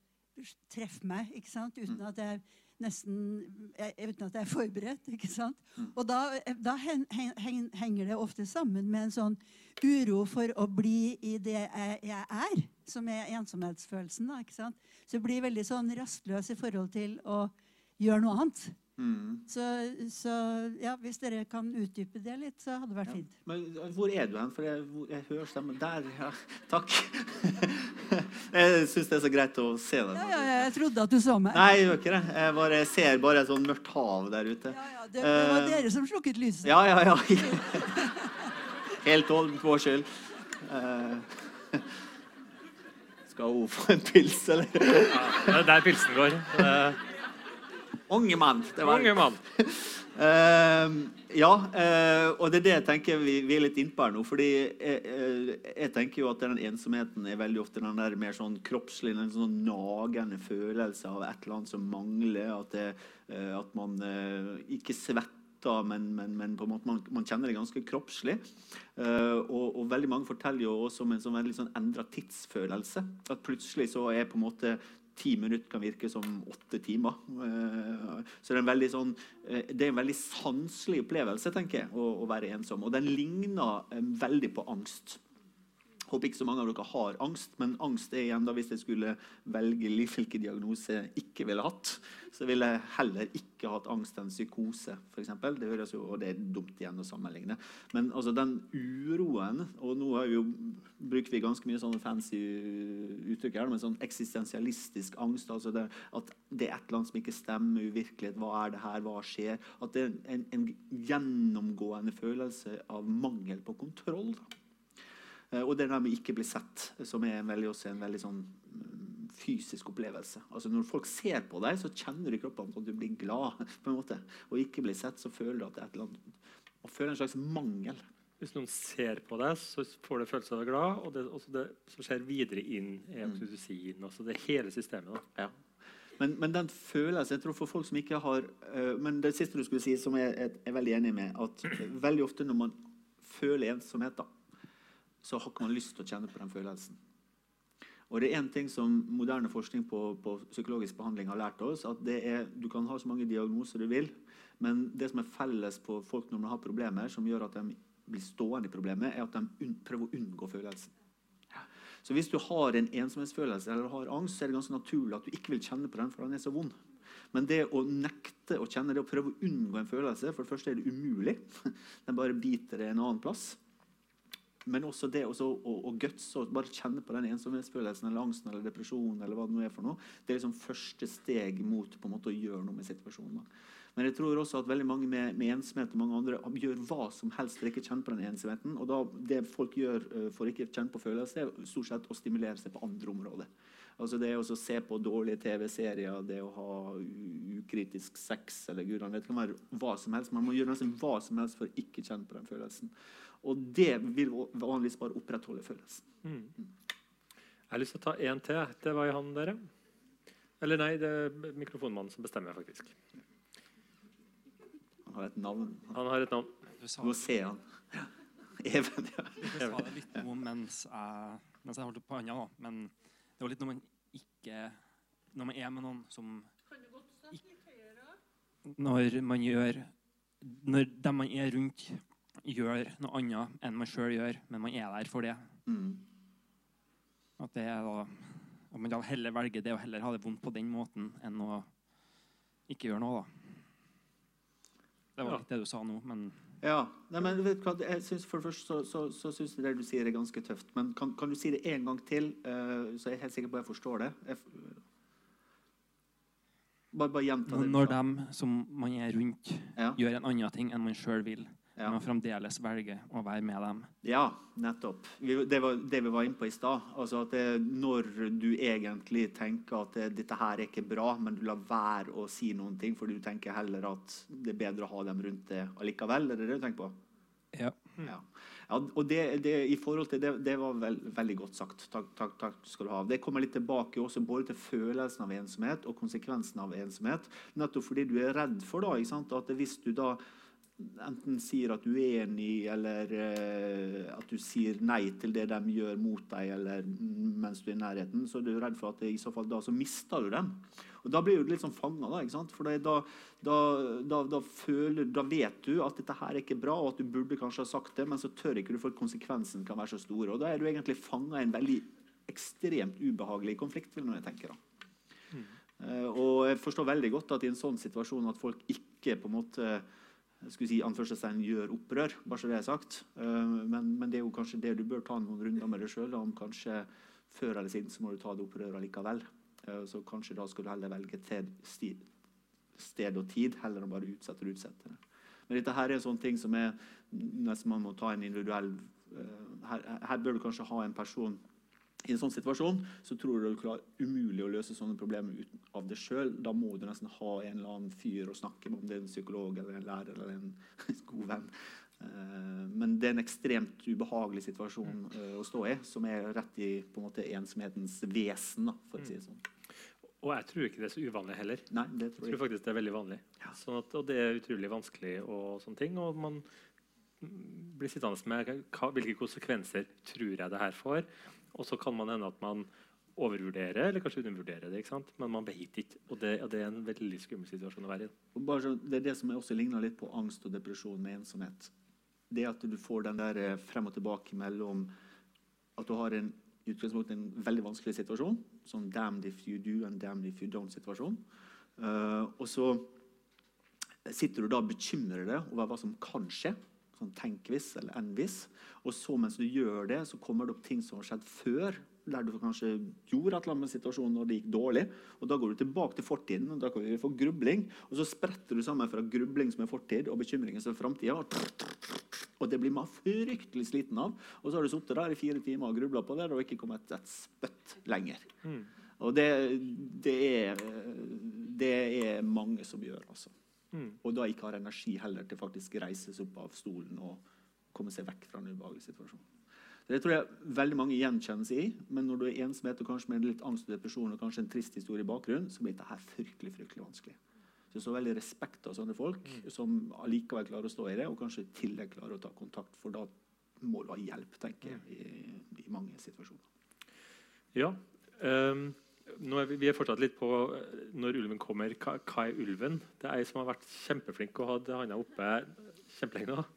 S8: treffe meg, ikke sant? uten at jeg nesten jeg, uten at jeg er forberedt. ikke sant? Og da, da hen, hen, hen, henger det ofte sammen med en sånn uro for å bli i det jeg, jeg er, som er ensomhetsfølelsen. da, ikke sant? Så jeg blir veldig sånn rastløs i forhold til å gjøre noe annet.
S5: Mm.
S8: Så, så ja, hvis dere kan utdype det litt, så hadde det vært fint.
S5: Men hvor er du hen? For jeg, jeg hører stemmen Der, ja. Takk. jeg syns det er så greit å se deg.
S8: Ja, ja, ja, jeg trodde at du så meg.
S5: Nei, jeg gjør ikke det. Jeg bare ser bare et sånn mørkt hav der ute.
S8: Ja, Det, det var
S5: uh,
S8: dere som slukket lyset.
S5: Ja, ja, ja. Helt vår skyld. Uh, skal hun få en pils, eller?
S4: Ja, det er der pilsen går. Eh,
S5: Unge mann. det var-
S4: Unge mann.
S5: Uh, ja, uh, og det er det jeg tenker vi, vi er litt innpå her nå. fordi jeg, jeg, tenker jo at den ensomheten er veldig ofte den der mer sånn kroppslig, den sånn nagende følelse av et eller annet som mangler. At, det, uh, at man eh, ikke svetter men, men, men, på en måte man, man, kjenner det ganske kroppslig. Og, og, veldig mange forteller jo også om en sånn veldig sånn endra tidsfølelse. At plutselig så er på en måte ti minutter kan virke som åtte timer. Uh, så det er, en veldig, sånn, det er en veldig sanselig opplevelse tenker jeg, å, å være ensom. Og den ligner veldig på angst. Håper ikke så mange av dere har angst, men angst er igjen da hvis jeg skulle velge hvilken diagnose jeg ikke ville hatt, så ville jeg heller ikke hatt angst enn psykose, f.eks. Det høres jo, og det er dumt igjen å sammenligne. Men altså den uroen Og nå jo, bruker vi ganske mye sånne fancy uttrykk her, men sånn eksistensialistisk angst. altså det, At det er et eller annet som ikke stemmer, uvirkelighet. Hva er det her? Hva skjer? At det er en, en gjennomgående følelse av mangel på kontroll. da. Eh, og det der med ikke bli sett, som er en veldig, også en veldig sånn mm, fysisk opplevelse. Altså Når folk ser på deg, så kjenner du i kroppen at du blir glad. på en måte. Og ikke bli sett, så føler du at det er et eller annet Man føler en slags mangel.
S4: Hvis noen ser på deg, så får du følelse av å være glad. Og det, også det som skjer videre inn, er mm. oksytocin. Mm. Det det hele systemet.
S5: Da. Ja. Men, men, den følelsen jeg tror for folk som ikke har uh, Men det siste du skulle si, som jeg er, er veldig enig med, at veldig ofte når man føler ensomhet, da, så har ikke man lyst til å kjenne på den følelsen. Og det er en ting som Moderne forskning på, på, psykologisk behandling har lært oss, at det er, du kan ha så mange diagnoser du vil, men det som er felles på folk når de har problemer, som gjør at de blir stående i problemet, er at de prøver å unngå følelsen. Så Hvis du har en ensomhetsfølelse eller har angst, så er det ganske naturlig at du ikke vil kjenne på den, for den er så vond. Men det å nekte å kjenne det, å prøve å unngå en følelse For det første er det umulig. Den bare biter deg en annen plass. Men også det også, å, å gutse og bare kjenne på den ensomhetsfølelsen eller angsten eller depresjonen. eller hva Det nå er for noe, det er liksom første steg mot på en måte å gjøre noe med situasjonen. Men jeg tror også at veldig mange med, med ensomhet og mange andre gjør hva som helst for ikke å kjenne på den ensomheten. Og da, det folk gjør uh, for ikke å kjenne på følelser, er stort sett å stimulere seg på andre områder. Altså Det å se på dårlige TV-serier, det å ha ukritisk sex eller gudene vet, kan være hva som helst. Man må gjøre nesten hva som helst for å ikke kjenne på den følelsen. Og det vil vanligvis bare opprettholde følelsen. Mm.
S4: Jeg har lyst til å ta én til. Det var i han, dere. Eller nei, det er mikrofonmannen som bestemmer, faktisk.
S5: Han har et navn.
S4: Han har et navn.
S5: Nå ser han. Even,
S13: ja. Du sa det litt noe mens jeg, mens jeg holdt på hånda, men det var litt når man ikke Når man er med noen som Når man gjør Når dem man er rundt, gjør noe annet enn man sjøl gjør, men man er der for det. Mm. At, det da, at man da heller velger det og heller ha det vondt på den måten enn å ikke gjøre noe. da. Det var litt det du sa nå, men
S5: Ja. Nei, men vet du hva, jeg synes For det første så, så, så syns jeg det du sier, er ganske tøft. Men kan, kan du si det en gang til, uh, så jeg er helt sikker på at jeg forstår det? Jeg, bare, bare gjenta
S13: det. Når dem som man er rundt, ja. gjør en annen ting enn man sjøl vil, ja. men fremdeles velger å være med dem.
S5: Ja, nettopp. Det var det vi var inne på i stad. Altså at det, når du egentlig tenker at det, dette her er ikke bra, men du lar være å si noen ting, for du tenker heller at det er bedre å ha dem rundt deg allikevel. Er det det du tenker på?
S13: Ja.
S5: ja. ja og det, det, i forhold til det, det var vel, veldig godt sagt. Takk, takk, takk, skal du ha. Det kommer litt tilbake også både til følelsen av ensomhet og konsekvensen av ensomhet. Nettopp fordi du er redd for da, at hvis du da enten sier at du er enig, eller uh, at du sier nei til det de gjør mot deg eller mens du er i nærheten, så er du redd for at det, i så fall da så mister du dem. Og Da blir du litt sånn fanga. For da, da, da, da, føler, da vet du at dette her er ikke bra, og at du burde kanskje ha sagt det, men så tør ikke du for at konsekvensen kan være så stor. Og Da er du egentlig fanga i en veldig ekstremt ubehagelig konflikt. vil jeg tenke da. Mm. Uh, og jeg forstår veldig godt at i en sånn situasjon at folk ikke på en måte skulle si, anførselstegn gjør opprør, bare så det er sagt. Eh, men, men, det er jo kanskje det du bør ta noen runder med deg sjøl om. Kanskje før eller siden så må du ta det opprøret likevel. Eh, så kanskje da skal du heller velge sted, sted og tid heller enn bare utsette og utsette det. Men dette her er en sånn ting som er nesten man må ta en individuell eh, her, her bør du kanskje ha en person I en sånn situasjon så tror jeg det er umulig å løse sånne problemer uten av deg sjøl. Da må du nesten ha en eller annen fyr å snakke med, om det er en psykolog eller en lærer eller en god venn. Eh, Men det er en ekstremt ubehagelig situasjon eh, å stå i, som er rett i på en måte ensomhetens vesen. For å si det sånn.
S4: Og jeg tror ikke det er så uvanlig heller.
S5: Nei, det
S4: jeg tror faktisk det er veldig vanlig. Sånn at, og det er utrolig vanskelig og sånne ting. Og man mm, blir sittende med hva, hvilke konsekvenser tror jeg det her får. Og så kan man hende at man overvurderer eller kanskje undervurderer det. Men man vet ikke. Og det, og det er en veldig skummel situasjon å være i.
S5: Så, det er det som også ligner litt på angst og depresjon med ensomhet. Det at du får den der eh, frem og tilbake mellom at du har en i en veldig vanskelig situasjon, sånn 'damned if you do and damned if you don't'-situasjon. Uh, og så sitter du da og bekymrer deg over hva som kan skje. Sånn tenkvis eller envis. Og så mens du gjør det, så kommer det opp ting som har skjedd før. Der du kanskje gjorde et eller annet med situasjonen når det gikk dårlig. og Da går du tilbake til fortiden, og da kan vi få grubling. Og så spretter du sammen fra grubling som er fortid, og bekymringer som er framtida. Og det blir man fryktelig sliten av. Og så har du sittet der i fire timer og grubla på det og ikke kommet et spøtt lenger.
S4: Mm.
S5: Og det, det, er, det er mange som gjør, altså.
S4: Mm.
S5: Og da ikke har energi heller til faktisk reise seg opp av stolen og komme seg vekk fra en ubehagelig situasjon. Så Det tror jeg veldig mange gjenkjenner seg i. Men når du er ensomhet og kanskje med litt angst og depresjon og kanskje en trist historie i bakgrunnen, så blir dette fryktelig fryktelig vanskelig. Så jeg så veldig respekt av sånne folk som allikevel klarer å stå i det, og kanskje i tillegg klarer å ta kontakt, for da må du ha hjelp, tenker jeg, i, i mange situasjoner.
S4: Ja. nå er vi, vi er fortsatt litt på eh, når ulven kommer. Hva, hva er ulven? Det er ei som har vært kjempeflink og hatt handa oppe kjempelenge. nå.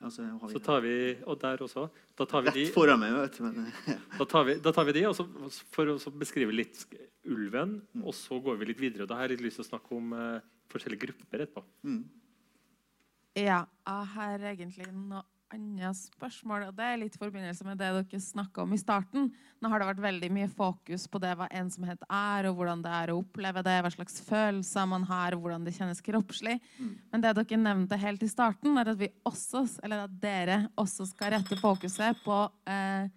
S5: Altså,
S4: Så tar vi Og der også. Da tar vi de.
S5: Rett foran meg, vet du. Men,
S4: Da tar vi, da tar vi de, og så, for å beskrive litt ulven, og så går vi litt videre. og Da har jeg litt lyst til å snakke om uh, forskjellige grupper etterpå.
S10: Ja, jeg har egentlig noe annet spørsmål. og Det er litt i forbindelse med det dere snakka om i starten. Nå har det vært veldig mye fokus på det hva ensomhet er, og hvordan det er å oppleve det, hva slags følelser man har, hvordan det kjennes kroppslig. Men det dere nevnte helt i starten, er at, vi også, eller at dere også skal rette fokuset på eh,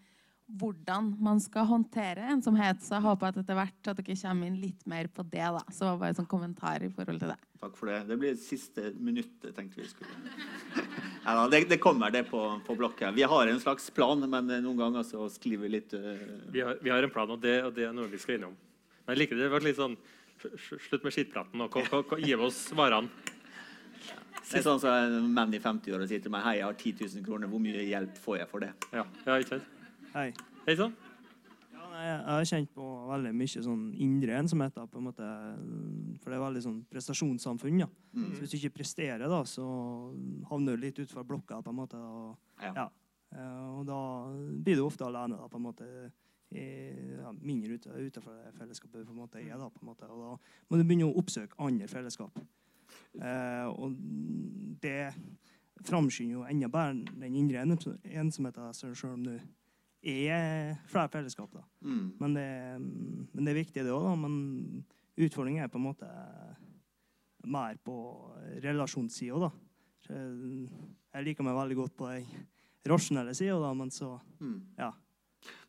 S10: hvordan man skal håndtere ensomhet. Så jeg håper at etter hvert at dere kommer inn litt mer på det. da. Så bare en sånn kommentar i forhold til det.
S5: Takk for det. Det blir siste minuttet, tenkte vi skulle. Ja, det, det kommer, det, på, på blokka. Vi har en slags plan, men eh, noen ganger så sklir vi litt uh...
S4: Vi har, vi har en plan, og det, og det er noe vi skal innom. Men jeg liker det. Var litt sånn sl- sl- Slutt med skittpraten og kom, kom, kom, gi oss svarene.
S5: Det er sånn som en mann i 50-åra sier til meg Hei, jeg har 10 000 kroner. Hvor mye hjelp får jeg for det?
S4: Ja, ja ikke sant?
S14: Hei.
S4: Hei sann.
S14: Jeg har kjent på veldig mye sånn indre ensomhet. Da, på en måte, for det er veldig sånn prestasjonssamfunn. Ja.
S5: Mm.
S14: Så hvis du ikke presterer, da, så havner du litt utenfor blokka. på en måte. Og,
S5: Ja.
S14: Ja. og da blir du ofte alene, da, på en måte. Mindre ute, utenfor det fellesskapet på en måte er. Da, på en måte. Og da må du begynne å oppsøke andre fellesskap. Eh, og det framskynder jo enda bedre den indre ens- ensomheten, selv om du er flere fellesskap. da.
S5: Mm.
S14: Men, det, men det er viktig, det òg. Men utfordringen er på en måte mer på relasjonssida. da. Jeg liker meg veldig godt på den rasjonelle sida, da, men så
S5: Mm.
S14: Ja.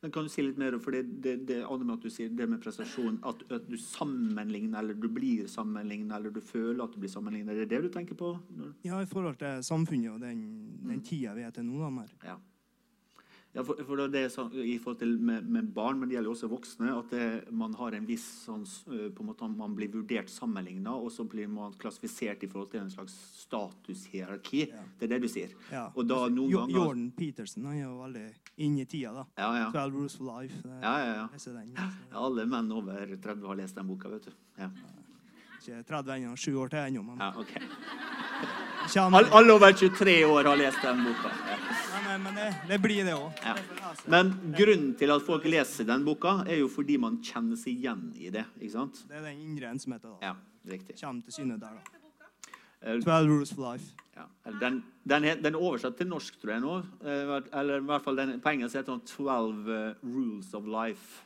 S5: Men kan du si litt mer om for det, det, det at du sier det med prestasjon, at, at du sammenligner, eller du blir sammenlignet, eller du føler at du blir sammenlignet. Er det det du tenker på?
S14: Ja, i forhold til samfunnet og den, den tida vi er til nå, da, mer.
S5: ja. Ja, for, for det er sånn, I forhold til med, med barn, men det gjelder også voksne, at det, man har en viss sånn, på en måte Man blir vurdert sammenligna, og så blir man klassifisert i forhold til en slags statushierarki. Det er det du sier.
S14: Ja.
S5: Og da noen
S14: Jo-
S5: ganger
S14: Jordan Peterson han er jo veldig inne i tida, da.
S5: Ja, ja.
S14: 12 Rules for Life. det-
S5: Ja, ja, ja.
S14: leser den.
S5: Ja, Alle menn over 30 har lest den boka, vet du. Ja.
S14: Ikke 30 ennå, sju år til ennå. Men
S5: Ja, okay.
S14: All,
S5: alle over 23 år har lest den boka. Ja.
S14: Ja, men, det, det blir det òg.
S5: Ja. Men grunnen til at folk leser den boka, er jo fordi man kjenner seg igjen i det. ikke sant?
S14: Det er den indre ensomheten. da.
S5: Ja, riktig.
S14: Kommer til syne der, da.
S5: «Twelve
S14: 12 Rules for Life.
S5: Ja. Den, den, er, den er oversatt til norsk, tror jeg nå. Eh, Eller i hvert fall den, på engelsk heter den 12 eh, Rules of Life.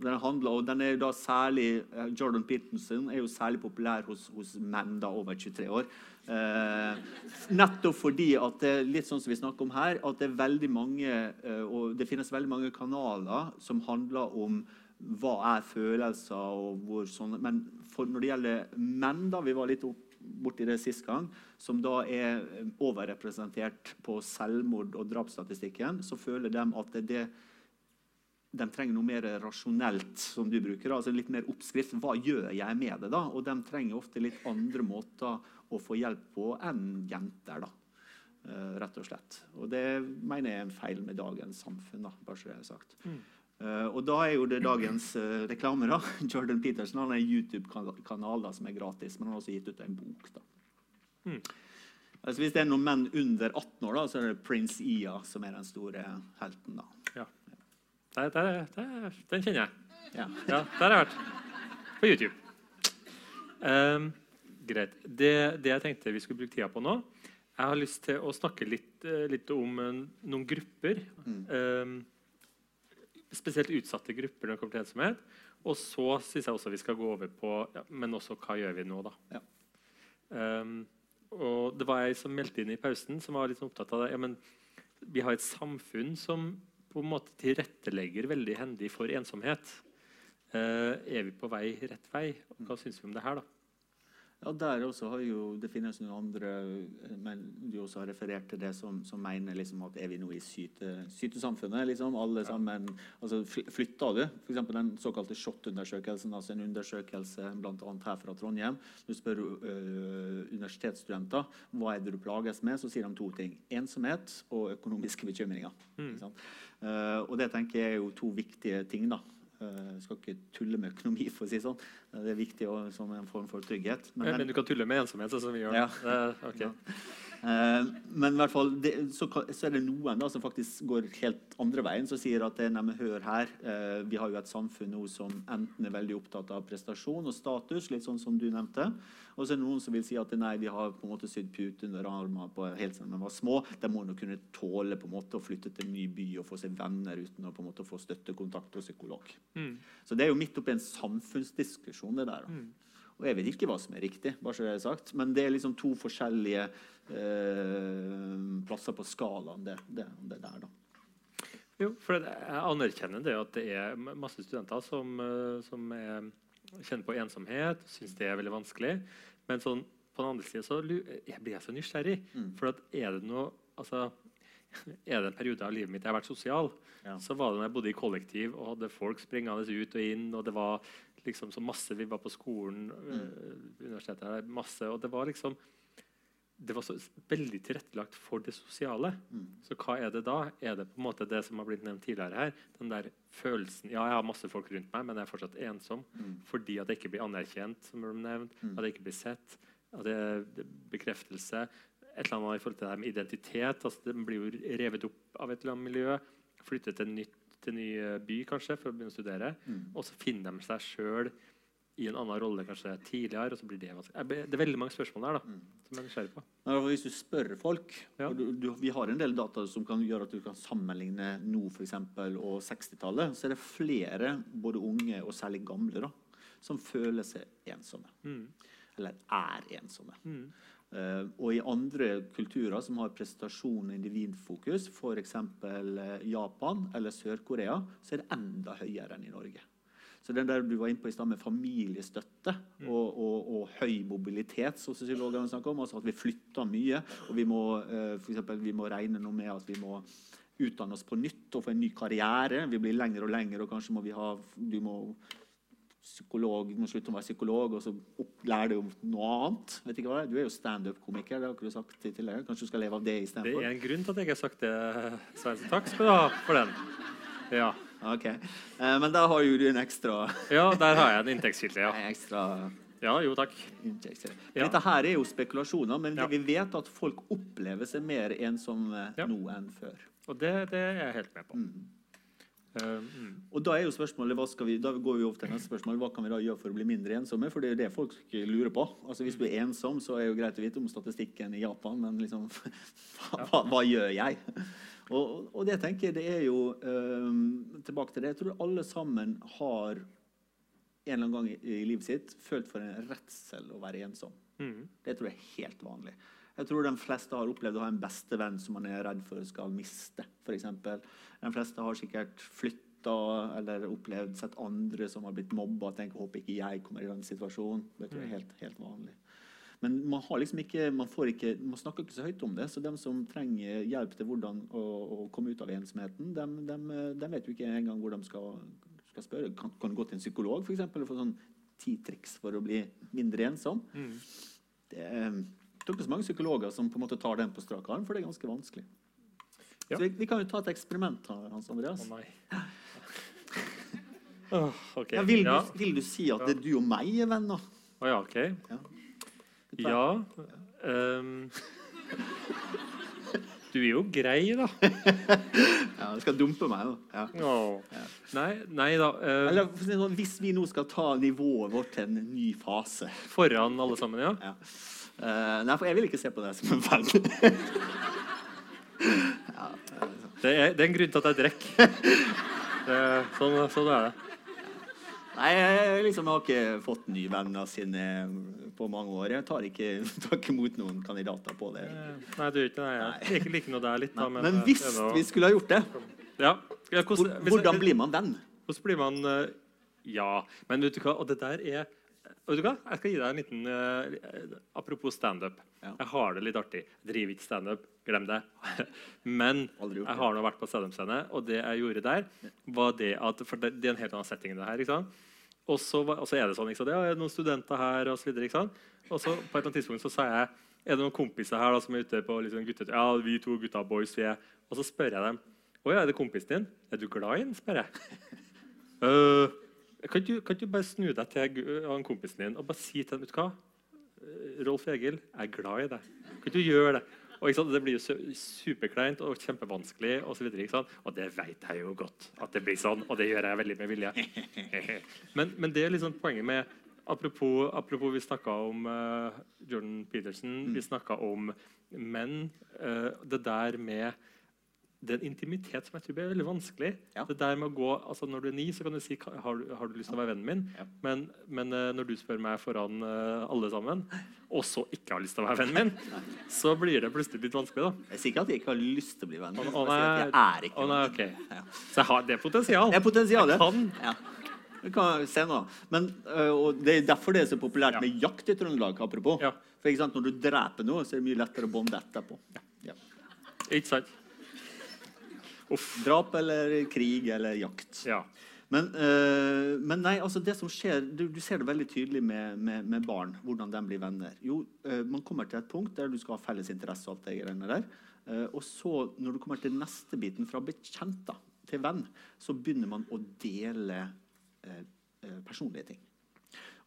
S5: Den handler, og den er da særlig, eh, Jordan Pittenson er jo særlig populær hos, hos menn da over 23 år. Eh, nettopp fordi at det er litt sånn som vi snakker om her, at det er veldig mange eh, det finnes veldig mange kanaler som handler om hva er følelser og hvor sånn Men for, når det gjelder menn, da, vi var litt borti det sist gang, som da er eh, overrepresentert på selvmord- og drapsstatistikken, så føler de at det, det de trenger noe mer rasjonelt, som du bruker. altså litt mer oppskrift. Hva gjør jeg med det? da? Og de trenger ofte litt andre måter å få hjelp på enn jenter. da. Uh, rett og slett. Og det mener jeg er en feil med dagens samfunn. da, bare så det er sagt.
S4: Mm.
S5: Uh, og da er jo det dagens uh, reklame. da. Jordan Peterson han har en YouTube-kanal da, som er gratis, men han har også gitt ut en bok. da.
S4: Mm.
S5: Altså, hvis det er noen menn under 18 år, da, så er det Prince Ia som er den store helten. da.
S4: Ja. Der, der, der, den kjenner jeg.
S5: Ja.
S4: der har jeg vært. På YouTube. Um, greit. Det, det, jeg tenkte vi skulle bruke tida på nå Jeg har lyst til å snakke litt, eh, litt om uh, noen grupper.
S5: Mm.
S4: Um, spesielt utsatte grupper når det kommer til ensomhet. Og så syns jeg også vi skal gå over på ja, Men også hva gjør vi nå, da?
S5: Ja.
S4: Um, og det var jeg som meldte inn i pausen, som var litt sånn opptatt av det. Ja, men vi har et samfunn som på en måte tilrettelegger veldig hendig for ensomhet. Uh, er vi på vei rett vei? Hva syns vi om det her, da?
S5: Ja, der også har jo, Det finnes noen andre men du også har referert til det som, som mener liksom at er vi nå i syte, sytesamfunnet? liksom, Alle sammen, altså Flytter du? F.eks. den såkalte SHoT-undersøkelsen, altså en undersøkelse bl.a. her fra Trondheim. Du spør øh, universitetsstudenter hva er det du plages med, så sier de to ting. Ensomhet og økonomiske bekymringer.
S4: Mm.
S5: Uh, og det tenker jeg er jo to viktige ting. da. Uh, skal ikke tulle med økonomi, for å si sånn. Det er viktig også, som en form for trygghet.
S4: Men, men, du kan tulle med ensomhet, sånn som vi gjør.
S5: Ja.
S4: Uh, okay.
S5: uh, men i hvert fall, det, så, så, er det noen da, som faktisk går helt andre veien, som sier at det, nei, hør her, vi har jo et samfunn nå som enten er veldig opptatt av prestasjon og status, litt sånn som du nevnte. Og så er det noen som vil si at nei, vi har på en måte sydd pute under armen på helt siden de var små. De må nå kunne tåle på en måte å flytte til en ny by og få seg venner uten å på en måte få støttekontakt og psykolog.
S4: Mm.
S5: Så det er jo midt oppi en samfunnsdiskusjon, det der.
S4: Mm.
S5: Og jeg vet ikke hva som er riktig, bare så det er sagt. men det er liksom to forskjellige eh, plasser på skalaen, det, det, det der, da.
S4: Jo, for Jeg anerkjenner det at det er masse studenter som, eh, som er, kjenner på ensomhet, syns det er veldig vanskelig. Men sånn, på den andre sida så jeg blir jeg så nysgjerrig.
S5: Mm.
S4: For at er det noe altså, er det en periode av livet mitt jeg har vært sosial,
S5: ja.
S4: så var det når jeg bodde i kollektiv og hadde folk springende ut og inn. og det var liksom så masse Vi var på skolen,
S5: Mm.
S4: uh, universitetet her, masse, og det var liksom det var så veldig tilrettelagt for det sosiale.
S5: Mm.
S4: Så hva er det da? Er det på en måte det som har blitt nevnt tidligere her? Den der følelsen Ja, jeg har masse folk rundt meg, men jeg er fortsatt ensom
S5: Mm.
S4: fordi at jeg ikke blir anerkjent, som ble nevnt,
S5: Mm.
S4: at jeg ikke blir sett, at det er bekreftelse. Et eller annet i forhold til det her med identitet. altså Den blir jo revet opp av et eller annet miljø. Flyttet til et nytt, til ny eh, by kanskje for å begynne å studere.
S5: Mm.
S4: Og så finner de seg sjøl i en annen rolle kanskje tidligere. og så blir Det vanskelig. Det er veldig mange spørsmål der da,
S5: Mm.
S4: som jeg er nysgjerrig på.
S5: Hvis du spør folk og du, du, Vi har en del data som kan gjøre at du kan sammenligne nå for eksempel, og 60-tallet. Så er det flere, både unge og særlig gamle, da, som føler seg ensomme.
S4: Mm.
S5: Eller er ensomme.
S4: Mm.
S5: Eh, og i andre kulturer som har prestasjon og individfokus, f.eks. Uh, Japan eller Sør-Korea, så er det enda høyere enn i Norge. Så den der du var inne på i stad med familiestøtte
S4: Mm.
S5: og, og, og høy mobilitet, som sosiologene snakker om, altså at vi flytter mye, og vi må, eh, for eksempel, vi må regne noe med at vi må utdanne oss på nytt og få en ny karriere. Vi blir lengre og lengre, og kanskje må vi ha Du må psykolog, du må slutte å være psykolog, og så lærer deg om noe annet. Vet ikke hva det er. Du er jo standup-komiker. det har ikke du sagt tidligere. Kanskje du skal leve av det
S4: Det er en grunn til at jeg ikke har sagt det, Sveinsen. Takk skal du ha for den. Ja.
S5: Ok. Eh, men der har jo du en ekstra
S4: ja, der har jeg en inntektskilde. Ja.
S5: En ekstra
S4: ja, jo takk. Ja.
S5: Dette her er jo spekulasjoner, men
S4: Ja.
S5: vi vet at folk opplever seg mer ensomme
S4: Ja.
S5: nå enn før.
S4: Og det, det er jeg helt med på.
S5: Mm.
S4: Uh, mm.
S5: Og da er jo spørsmålet, vi, da går vi over til neste spørsmål, hva kan vi da gjøre for å bli mindre ensomme? For det er jo det folk lurer på. Altså Hvis du er ensom, så er det jo greit å vite om statistikken i Japan, men liksom, hva, hva gjør jeg? Og, og det tenker jeg det er jo um, Tilbake til det. Jeg tror alle sammen har en eller annen gang i, i livet sitt følt for en redsel å være ensom.
S4: Mm.
S5: Det tror jeg er helt vanlig. Jeg tror de fleste har opplevd å ha en bestevenn som man er redd for skal miste. For eksempel. de fleste har sikkert flytta eller opplevd sett andre som har blitt mobba. tenker håper ikke jeg kommer i den situasjonen. Det tror jeg er helt, helt vanlig. Men man, har liksom ikke, man, får ikke, man snakker ikke så høyt om det. Så de som trenger hjelp til hvordan å, å komme ut av ensomheten, de, de, de vet jo ikke engang hvor de skal, skal spørre. Kan, kan gå til en psykolog for eksempel, og få sånn ti triks for å bli mindre ensom?
S4: Mm.
S5: Det det er ikke så mange psykologer som på en måte tar den på strak arm, for det er ganske vanskelig.
S4: Ja.
S5: Så vi, vi kan jo ta et eksperiment, her, Hans Andreas.
S4: Å nei. oh, okay.
S5: Ja, vil,
S4: Ja.
S5: Du, vil du si at det er du og meg er venner?
S4: Å ja, ok. Ja. um, du er jo grei, da.
S5: Ja, du skal dumpe meg, da. Ja.
S4: Ja. Nei, nei da. eh,
S5: Eller sånn, hvis vi nå skal ta nivået vårt til en ny fase
S4: Foran alle sammen, ja?
S5: ja. Eh, nei, for jeg vil ikke se på deg som en feil ja, eh,
S4: Det er, det er en grunn til at jeg drikker. Sånn, sånn er det.
S5: Nei, jeg liksom har ikke fått nye venner sine på mange år. Jeg tar ikke, tar ikke imot noen kandidater på det.
S4: Nei, du gjør ikke det. Jeg liker, liker noe der litt, da.
S5: Men
S4: men
S5: hvis
S4: det noe-
S5: vi skulle ha gjort det,
S4: ja. Ja, hvordan,
S5: hvordan blir man venn?
S4: Hvordan blir man eh, Ja, men vet du hva? Og det der er Vet du hva? Jeg skal gi deg en liten uh, Apropos standup. Jeg har det litt artig. Jeg driver ikke standup. Glem det. Men jeg har nå vært på standup-scene, og det jeg gjorde der, var det at For det, det er en helt annen setting enn det her. ikke sant? Og så, var- og så er det sånn, ikke sant? Det er noen studenter her, og så videre. ikke sant? Og så på et eller annet tidspunkt så sa jeg er det noen kompiser her da, som er ute på liksom, guttetur? Ja, vi to gutta boys, vi er. Og så spør jeg dem å ja, er det kompisen din. Er du glad i den? spør jeg. «Øh, kan, du, kan du bare snu deg til han kompisen din og bare si til ham vet du hva? Rolf Egil, jeg er glad i deg. Kan du gjøre det? Og? Det blir jo superkleint og kjempevanskelig. Og, så videre, og det vet jeg jo godt at det blir sånn, og det gjør jeg veldig med vilje. men, men det er liksom poenget med Apropos, apropos vi snakka om uh, Jordan Peterson, vi snakka om menn. Uh, det der med det er en intimitet som jeg tror blir veldig vanskelig. Det der med å gå, altså Når du er ni, så kan du si har du, har du lyst til å være vennen min. Men, men eh, når du spør meg foran eh, alle sammen, og så ikke har lyst til å være vennen min, så blir det plutselig litt vanskelig. da.
S5: Jeg sier ikke at jeg ikke har lyst til å bli
S4: vennen
S5: Jeg
S4: å,
S5: bare sier at jeg er ikke
S4: å, nei,
S5: okay.
S4: ja. Så jeg har, det potensial.
S5: Det er potensialet.
S4: Jeg kan.
S5: Ja. Vi kan se nå. Men, øh, og det er derfor det er så populært med jakt i Trøndelag. apropos. For Når du dreper noe, så er det mye lettere å bonde etterpå. Ja.
S4: Ikke sant?
S5: Drap eller krig eller jakt. Men, øh, men nei, altså det som skjer, du, du ser det veldig tydelig med, med, med barn, hvordan de blir venner. Jo, øh, Man kommer til et punkt der du skal ha felles interesse og alt det greiene der. Uh, og så, når du kommer til neste biten, fra bekjent da, til venn, så begynner man å dele uh, personlige ting.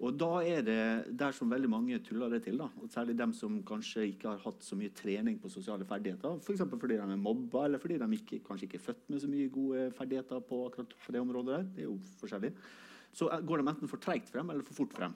S5: Og da er det der som veldig mange tuller det til, da, og særlig dem som kanskje ikke har hatt så mye trening på sosiale ferdigheter, f.eks. fordi de er mobba, eller fordi de ikke, kanskje ikke er født med så mye gode ferdigheter på akkurat på det området der. Det er jo forskjellig. Så går de enten for treigt frem eller for fort frem.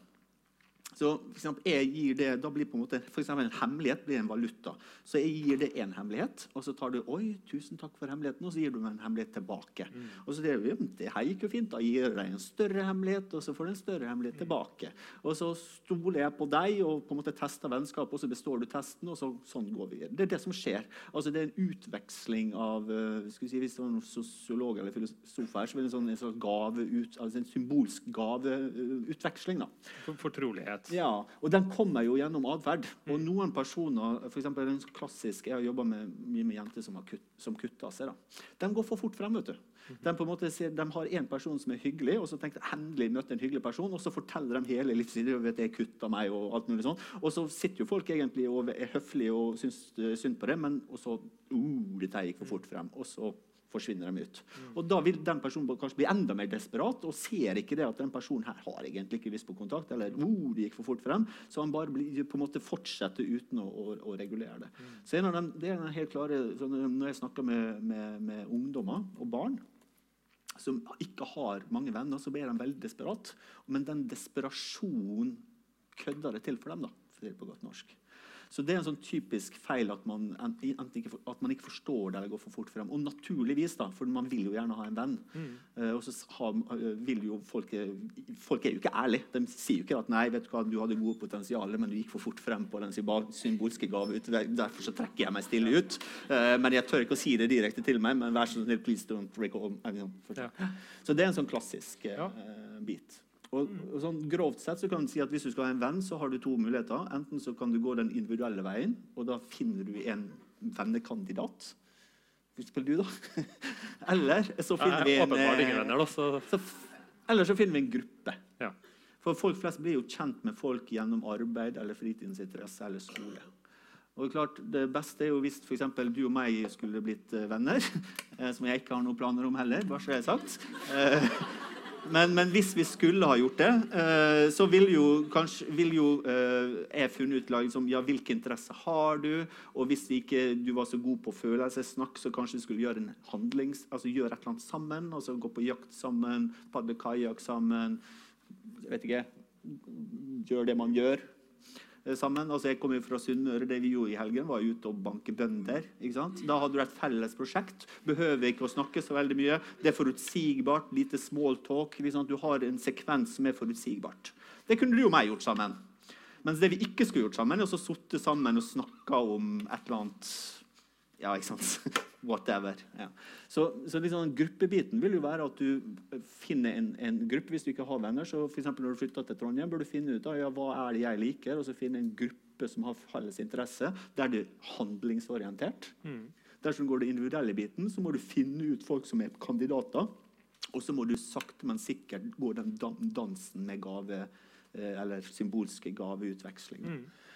S5: Så for eksempel, jeg gir det, da blir på en måte, for eksempel en hemmelighet blir en valuta. Så jeg gir det en hemmelighet, og så tar du oi, tusen takk for hemmeligheten, og så gir du meg en hemmelighet tilbake. Og så du det her gikk jo fint, da gir jeg deg en større hemmelighet, og så får du en større hemmelighet tilbake. Og så stoler jeg på deg og på en måte tester vennskap, og så består du testen, og så, sånn går vi. Det er det som skjer. Altså Det er en utveksling av eh, si, Hvis det var noen sosiolog eller filosof her, så ville det en sånn en sånn gave ut, altså en symbolsk gaveutveksling. da.
S4: Fortrolighet.
S5: Ja, og den kommer jo gjennom atferd. Og noen personer, for eksempel en klassisk, Jeg har jobba mye med jenter som, kutt, som kutter seg. da. De går for fort frem. vet du. De, måte de har en person som er hyggelig, og så tenker de endelig møtte en hyggelig person, og så forteller de hele livsstilen. vet jeg kutta meg, og alt mulig sånn. Og så sitter jo folk egentlig og er høflige og syns eh, synd på det, men og så uh, dette gikk for fort frem. Og så forsvinner de ut. Og Da vil den personen kanskje bli enda mer desperat og ser ikke det at den personen her har egentlig ikke lyst på kontakt. eller oh, det gikk for fort frem, Så han bare blir, på en måte fortsetter uten å, å, å regulere det. Så en av dem, det er den helt klare, sånn, Når jeg snakker med, med, med ungdommer og barn som ikke har mange venner, så blir de veldig desperat. Men den desperasjonen kødder det til for dem. da, for det er på godt norsk. Så det er en sånn typisk feil at man, ikke, at man ikke forstår det eller går for fort frem. Og naturligvis, da, for man vil jo gjerne ha en venn.
S4: Mm.
S5: Uh, og så har, eh, vil jo folk eh, Folk er jo ikke ærlige. De sier jo ikke at 'nei, vet du hva, du hadde gode potensial, men du gikk for fort frem på den symbolske gaveutvei. Derfor så trekker jeg meg stille ut'. Uh, men jeg tør ikke å si det direkte til meg, men vær så snill, please don't break home. Så det er en sånn klassisk eh, bit. Og, og sånn Grovt sett så kan du si at hvis du skal ha en venn, så har du to muligheter. Enten så kan du gå den individuelle veien, og da finner du en vennekandidat. Hvis du, da. Eller så finner vi en eh,
S4: venner, da, så-
S5: så Eller så finner vi en gruppe.
S4: Ja.
S5: For folk flest blir jo kjent med folk gjennom arbeid eller fritidsinteresse eller skole. Og klart, Det beste er jo hvis for eksempel du og meg skulle blitt eh, venner, eh, som jeg ikke har noen planer om heller, bare så jeg har sagt. Men, men hvis vi skulle ha gjort det, eh, så vil jo kanskje vil jo, eh, jeg funnet ut liksom, ja, hvilke interesser har du, og hvis ikke du var så god på følelsessnakk, så kanskje du skulle gjøre en handlings, altså gjøre et eller annet sammen, altså gå på jakt sammen, padle kajakk sammen, jeg vet ikke, gjøre det man gjør sammen. Altså, jeg kommer fra Sunnmøre. Det vi gjorde i helgen, var ute og banke bønder. ikke sant? Da hadde du et felles prosjekt. Behøver ikke å snakke så veldig mye. Det er forutsigbart. Lite small talk. Liksom. Du har en sekvens som er forutsigbart. Det kunne du og meg gjort sammen. Mens det vi ikke skulle gjort sammen, er å sitte sammen og snakke om et eller annet Ja, ikke sant? Whatever. Ja. Så, så liksom, gruppebiten vil jo være at du finner en, en gruppe hvis du ikke har venner. så for Når du flytter til Trondheim, bør du finne ut av ja, hva er det jeg liker, og så finne en gruppe som har felles interesse. Der det er handlingsorientert.
S4: Mm.
S5: Dersom du går den individuelle biten, så må du finne ut folk som er kandidater. Og så må du sakte, men sikkert gå den dansen med gave, eh, eller symbolske gaveutvekslinger.
S4: Mm.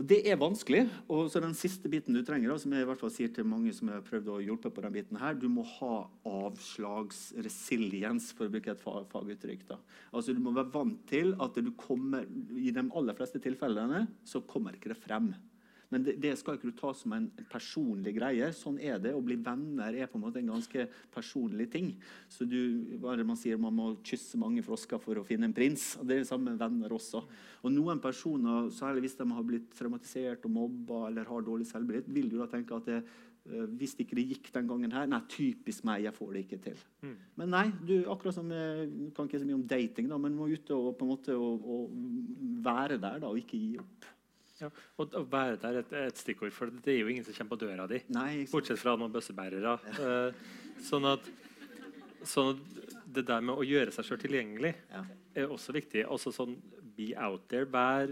S5: Og det er vanskelig. og så Den siste biten du trenger, som jeg i hvert fall sier til mange som har prøvd å hjelpe på den biten her, du må ha avslagsresiliens, for å bruke et faguttrykk. da. Altså Du må være vant til at du kommer, i de aller fleste tilfellene så kommer ikke det frem. Men det, det skal ikke du ta som en, en personlig greie. Sånn er det. Å bli venner er på en måte en ganske personlig ting. Så du, man sier, man må kysse mange frosker for å finne en prins. og Det er det samme med venner også. Og noen personer, særlig hvis de har blitt traumatisert og mobba eller har dårlig selvbilde, vil du da tenke at det, eh, hvis ikke det gikk den gangen her Nei, typisk meg, jeg får det ikke til.
S4: Mm.
S5: Men nei, du, akkurat som eh, du kan ikke så mye om dating, da, men må ut og på en måte og, og være der da, og ikke gi opp.
S4: Ja, og å være der er et, et stikkord, for det er jo ingen som kommer på døra di. Bortsett fra noen bøssebærere. Eh, sånn, at, sånn at det der med å gjøre seg sjøl tilgjengelig er også viktig. Også sånn be out there. Vær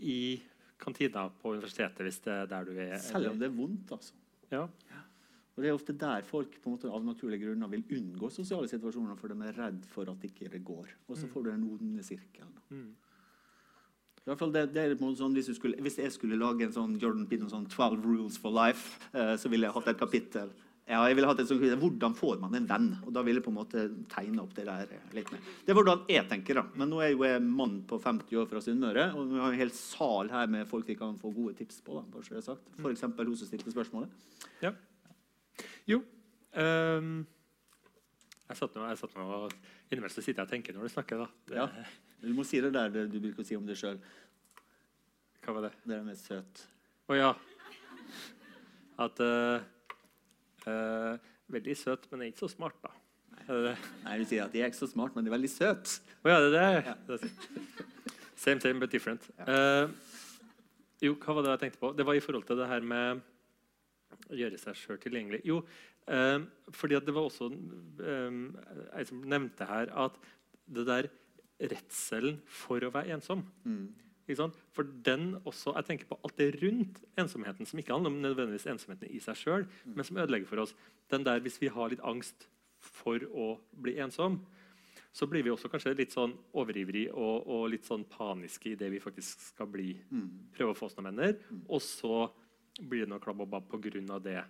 S4: i kantina på universitetet hvis det er der du er.
S5: Selv om det er vondt, altså.
S4: Ja.
S5: Og Det er ofte der folk på en måte av naturlige grunner vil unngå sosiale situasjoner, for de er redd for at ikke det går. Og så
S4: Mm.
S5: får du den onde sirkelen.
S4: Mm.
S5: I hvert fall det, det er på en sånn, hvis, skulle, hvis jeg skulle lage en sånn Jordan Peterson sånn 12 rules for life, eh, så ville jeg hatt et kapittel. Ja, jeg ville hatt et sånt, kapittel, Hvordan får man en venn? Og Da ville jeg på en måte tegne opp det der eh, litt mer. Det er hvordan jeg tenker. da. Men nå er jo jeg en mann på 50 år fra Sunnmøre, og vi har en hel sal her med folk vi kan få gode tips på. da, bare så det er sagt. For eksempel hun som stilte spørsmålet.
S4: Ja. Jo Um, Jeg satt nå, jeg satt nå og Innimellom sitter jeg og tenker når du snakker. da. Det,
S5: Ja. Du må si det der du bruker å si om deg sjøl.
S4: Hva var det?
S5: Det er mest søt.
S4: Å ja. At uh, uh, Veldig søt, men er ikke så smart, da. Er det det?
S5: Nei, du sier at jeg er ikke så smart, men jeg er veldig søt.
S4: Å ja, det er det? er. Same, same, but different. Uh, jo, hva var det jeg tenkte på? Det var i forhold til det her med å gjøre seg sjøl tilgjengelig. Jo, eh, fordi at det var også um, ei som nevnte her at det der redselen for å være ensom ikke sant? For den også, jeg tenker på alt det rundt ensomheten, som ikke handler om nødvendigvis ensomheten i seg sjøl, men som ødelegger for oss. Den der Hvis vi har litt angst for å bli ensom, så blir vi også kanskje litt sånn overivrig og, og litt sånn paniske i det vi faktisk skal bli. Prøve å få oss noen venner. Og så blir det noe klabb pga. det.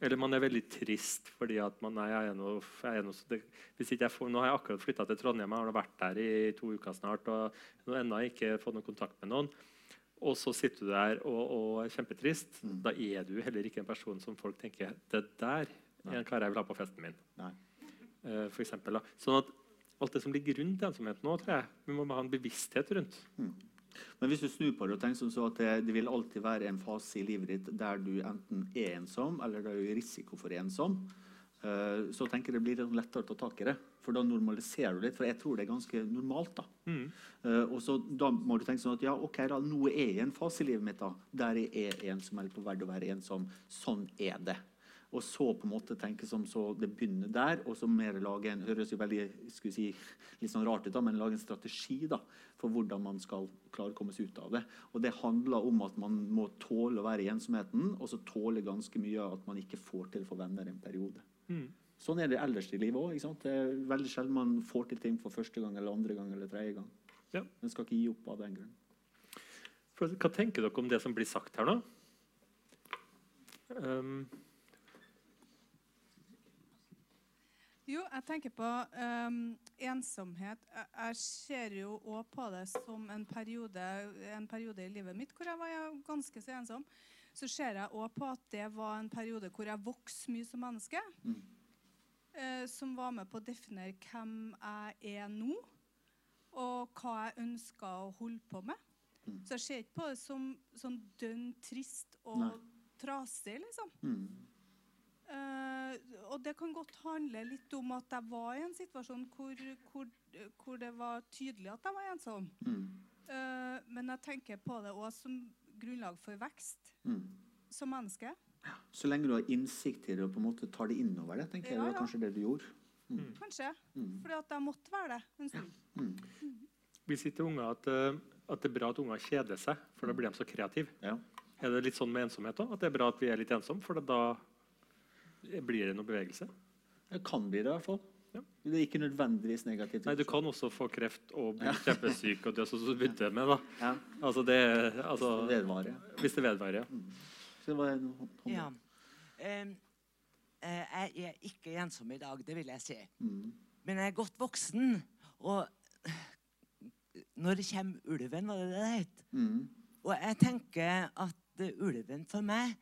S4: Eller man er veldig trist fordi at man nei, jeg er noe, jeg er noe, det, jeg får, Nå har jeg akkurat flytta til Trondheim, jeg har vært der i to uker snart og nå ennå ikke fått noen kontakt med noen. Og så sitter du der og, og er kjempetrist. Da er du heller ikke en person som folk tenker det der er en kar jeg vil ha på festen min. Eh, for eksempel, da. Sånn at alt det som ligger rundt ensomhet nå, tror jeg vi må ha en bevissthet rundt.
S5: Men hvis du snur på det og tenker som så at det, det vil alltid være en fase i livet ditt der du enten er ensom, eller der du er i risiko for ensom, eh, så tenker jeg det blir lettere å ta tak i det. For da normaliserer du litt. For jeg tror det er ganske normalt. da.
S4: Mm.
S5: Eh, og så Da må du tenke sånn at ja, ok da, nå er jeg i en fase i livet mitt da, der jeg er ensom eller på vei til å være ensom. Sånn er det. Og så på en måte tenke som så det begynner der, og så mer lage en høres jo veldig skulle si, litt sånn rart ut da, men lage en strategi da, for hvordan man skal klare å komme seg ut av det. Og Det handler om at man må tåle å være i ensomheten, og så tåle ganske mye at man ikke får til å få venner en periode.
S4: Mm.
S5: Sånn er det ellers i livet òg. Det er veldig sjelden man får til ting for første gang eller andre gang eller tredje gang.
S4: Ja.
S5: Man skal ikke gi opp av den grunn.
S4: For, hva tenker dere om det som blir sagt her nå? Um,
S15: Jo, jeg tenker på um, ensomhet. Jeg, jeg ser jo òg på det som en periode, en periode i livet mitt hvor jeg var ganske så ensom. Så ser jeg òg på at det var en periode hvor jeg vokste mye som menneske.
S5: Mm.
S15: Uh, som var med på å definere hvem jeg er nå, og hva jeg ønsker å holde på med.
S5: Mm.
S15: Så jeg ser ikke på det som sånn dønn trist og
S5: Nei.
S15: trasig, liksom.
S5: Mm.
S15: Eh, og det kan godt handle litt om at jeg var i en situasjon hvor, hvor, hvor det var tydelig at jeg var ensom.
S5: Mm.
S15: Eh, men jeg tenker på det òg som grunnlag for vekst
S5: Mm.
S15: som menneske.
S5: Så lenge du har innsikt i det og på en måte tar det innover deg, tenker jeg
S15: Ja,
S5: det var kanskje det du gjorde. Mm.
S15: Kanskje.
S5: Mm.
S15: Fordi at jeg måtte være det en stund.
S5: Mm.
S4: vi sier til unger at, eh, at det er bra at unger kjeder seg, for da blir de så kreative. Er det litt sånn med ensomhet òg? At det er bra at vi er litt ensomme, for da blir det noe bevegelse?
S5: Det kan bli det, i hvert fall. Det er ikke nødvendigvis negativt.
S4: Nei, Du kan også få kreft og bli
S5: Ja.
S4: kjempesyk og dø, sånn som du begynte med. da. Altså det, altså,
S5: Hvis det vedvarer.
S4: Hvis det vedvarer, ja.
S5: Så det var en hånd-
S16: Ja. Um, eh, jeg er ikke ensom i dag, det vil jeg si.
S5: Mm.
S16: Men jeg er godt voksen, og når det kommer ulven, var det det det het?
S5: Mm.
S16: Og jeg tenker at ulven for meg,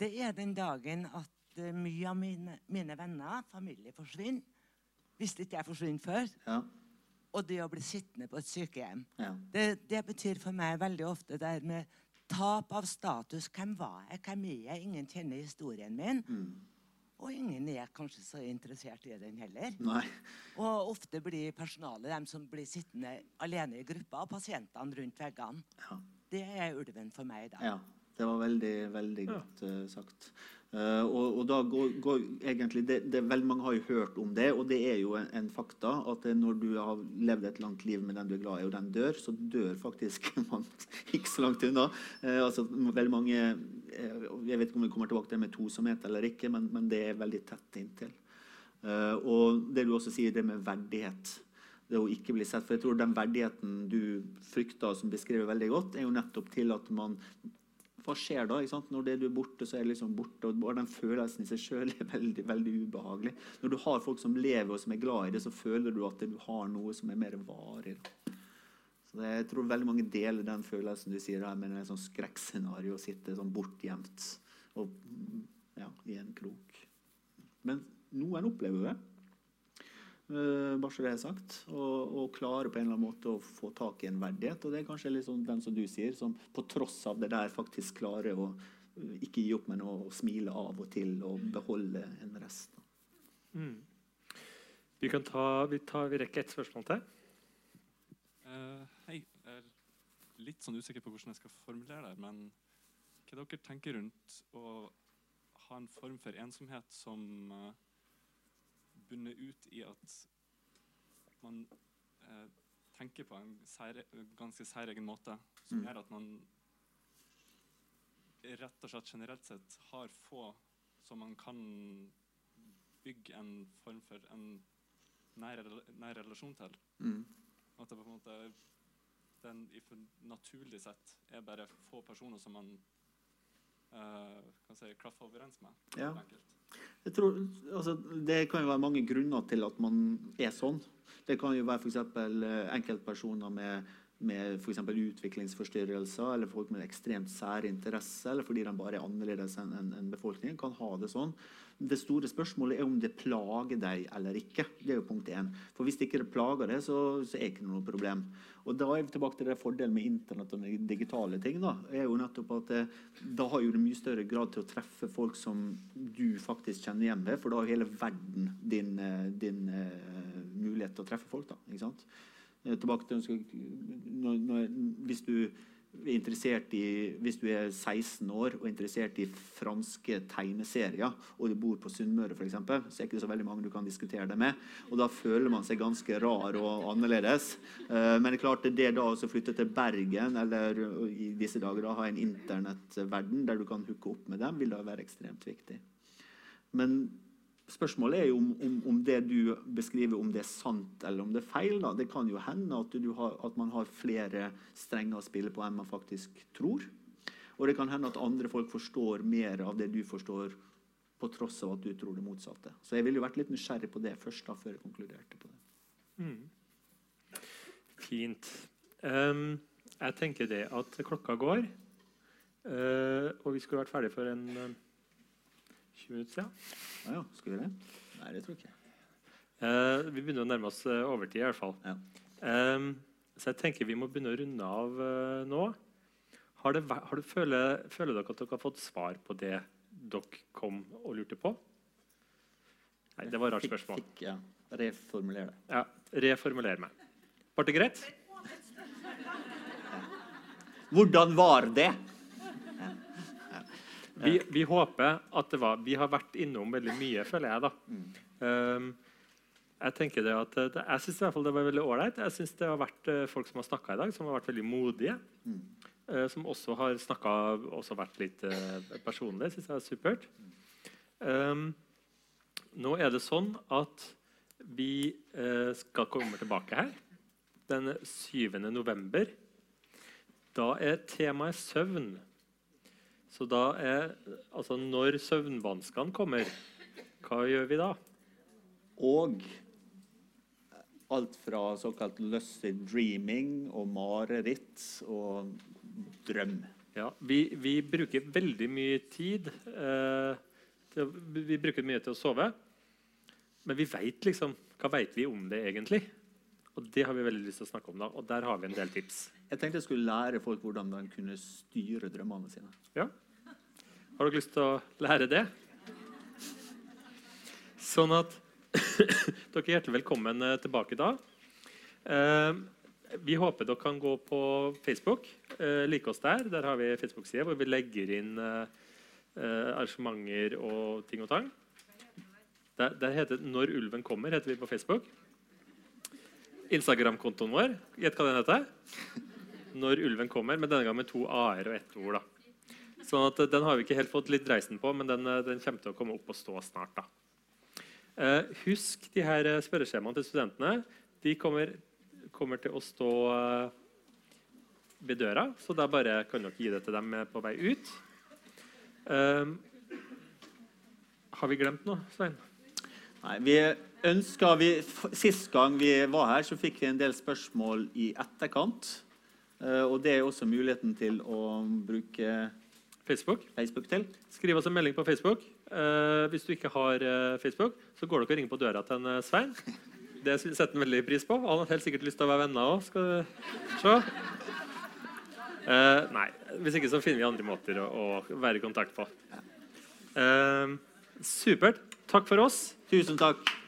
S16: det er den dagen at eh, mye av mine, mine venner, familie, forsvinner. Hvis ikke jeg forsvinner før.
S5: Ja.
S16: Og det å bli sittende på et sykehjem.
S5: Ja.
S16: Det, det betyr for meg veldig ofte det her med tap av status. Hvem var jeg? Hvem er jeg? Ingen kjenner historien min.
S5: Mm.
S16: Og ingen er kanskje så interessert i den heller.
S5: Nei.
S16: Og ofte blir personalet dem som blir sittende alene i gruppa, og pasientene rundt veggene.
S5: Ja.
S16: Det er ulven for meg, da.
S5: Ja, det var veldig, veldig godt uh, sagt. Eh, og, og da går, går egentlig det, det, Veldig mange har jo hørt om det, og det er jo en, en fakta at når du har levd et langt liv med den du er glad i, og den dør, så dør faktisk man ikke så langt unna. Eh, altså, vel mange eh, Jeg vet ikke om vi kommer tilbake til det med tosomhet eller ikke, men, men det er veldig tett inntil. Eh, og det du også sier, det med verdighet. Det å ikke bli sett. For jeg tror den verdigheten du frykter, som beskriver veldig godt, er jo nettopp til at man hva skjer da? Når det du er borte, så er det liksom borte. og Den følelsen i seg sjøl er veldig veldig ubehagelig. Når du har folk som lever og som er glad i det, så føler du at du har noe som er mer varig. Så det, Jeg tror veldig mange deler den følelsen du sier der, med et sånn skrekkscenario å sitte sånn bortgjemt og, ja, i en krok. Men noen opplever det. Eh, bare så det er sagt. Og, og klare på en eller annen måte å få tak i en verdighet. Og det er kanskje litt sånn den som du sier, som på tross av det der faktisk klarer å eh, ikke gi opp, men å smile av og til og beholde en rest.
S4: Mm. Vi kan ta, vi, tar, vi rekker ett spørsmål til.
S17: Uh, hei. Jeg er litt sånn usikker på hvordan jeg skal formulere det. Men hva dere tenker rundt å ha en form for ensomhet som uh, bunner ut i at man eh, tenker på en sære, ganske særegen måte, som
S5: Mm.
S17: gjør at man rett og slett generelt sett har få som man kan bygge en form for en nær, nær relasjon til.
S5: Mm.
S17: At det på en måte den naturlig sett er bare få personer som man eh, kan si, klaffer overens med.
S5: Ja.
S17: enkelt.
S5: Tror, altså, det kan jo være mange grunner til at man er sånn. Det kan jo være f.eks. enkeltpersoner med med f.eks. utviklingsforstyrrelser eller folk med ekstremt særinteresse, eller fordi de bare er annerledes enn en, en befolkningen, kan ha det sånn. Det store spørsmålet er om det plager deg eller ikke. Det er jo punkt én. For hvis det ikke plager deg, så, så er det ikke noe problem. Og da er vi tilbake til det fordelen med internett og digitale ting. Da er jo nettopp at det, da har jo det mye større grad til å treffe folk som du faktisk kjenner igjen ved, for da har hele verden din, eh, din uh, mulighet til å treffe folk. da, ikke sant? Eh, tilbake til når, når, Hvis du i, hvis du er 16 år og er interessert i franske tegneserier, og du bor på Sunnmøre f.eks., så er det ikke så veldig mange du kan diskutere det med. Og da føler man seg ganske rar og annerledes. Eh, men det er klart det da å flytte til Bergen eller i disse dager da ha en internettverden der du kan hooke opp med dem, vil da være ekstremt viktig. Men Spørsmålet er jo om, om, om, det du beskriver, om det er sant eller om det er feil. Da. Det kan jo hende at, har, at, man har flere strenger å spille på enn man faktisk tror. Og det kan hende at andre folk forstår mer av det du forstår, på tross av at du tror det motsatte. Så jeg ville jo vært litt nysgjerrig på det først, da, før jeg konkluderte på det.
S4: Mm. Fint. Um, jeg tenker det at klokka går, uh, og vi skulle vært ferdig for en uh, 20 minutter siden.
S5: Ja, ja. Skal vi det? Nei, det tror jeg ikke.
S4: Uh, vi begynner å nærme oss uh, overtid, i hvert fall. Ja. Um, så jeg tenker vi må begynne å runde av uh, nå. Har, det, har det, føler, føler, dere at dere har fått svar på det dere kom og lurte på? Nei, det var et rart spørsmål.
S5: Fikk, ja. Reformuler det.
S4: Ja, reformuler meg. Ble det greit?
S5: Hvordan var det?
S4: Vi, vi, håper at det var Vi har vært innom veldig mye, føler jeg. da. Um, jeg tenker det at, det, jeg syns det var veldig ålreit. Jeg synes det har vært uh, folk som har snakka i dag, som har vært veldig modige. Mm. Uh, som også har snakka også vært litt uh, personlig. syns jeg er supert. Um, nå er det sånn at vi skal komme tilbake her den 7. november. Da er temaet søvn. Så da er Altså, når søvnvanskene kommer, hva gjør vi da?
S5: Og alt fra såkalt lucid dreaming og mareritt og drøm.
S4: Ja, vi, vi bruker veldig mye tid eh, til, Vi bruker mye til å sove. Men vi vet liksom Hva vet vi om det egentlig? Og det har vi veldig lyst til å snakke om. da, og der har vi en del tips.
S5: Jeg tenkte jeg skulle lære folk hvordan de kunne styre drømmene sine.
S4: Ja. Har dere lyst til å lære det? Sånn at Dere er hjertelig velkommen eh, tilbake da. Eh, vi håper dere kan gå på Facebook. Eh, like oss der. Der har vi Facebook-side hvor vi legger inn arrangementer og ting og tang. Der, der heter 'Når ulven kommer' heter vi på Facebook. Instagram-kontoen vår, gjett hva den heter? 'Når ulven kommer', men denne gangen med to a-er og ett ord. da. Sånn at Den har vi ikke helt fått litt dreisen på, men den, den kommer til å komme opp og stå snart. da. Eh, husk de her spørreskjemaene til studentene. De kommer, kommer til å stå ved døra, så da bare kan dere gi det til dem på vei ut. Eh, har vi glemt noe, Svein?
S5: Nei, vi ønsker, vi, Sist gang vi var her, så fikk vi en del spørsmål i etterkant. Og Det er også muligheten til å bruke
S4: Facebook.
S5: Facebook til.
S4: Skriv oss en melding på Facebook. Uh, hvis du ikke har uh, Facebook, så går dere og ringer på døra til en uh, Svein. Det setter han veldig pris på. Han har helt sikkert lyst til å være venner òg. Skal du se. nei, hvis ikke så finner vi andre måter å, å være i kontakt på. supert. Takk for oss.
S5: Tusen takk.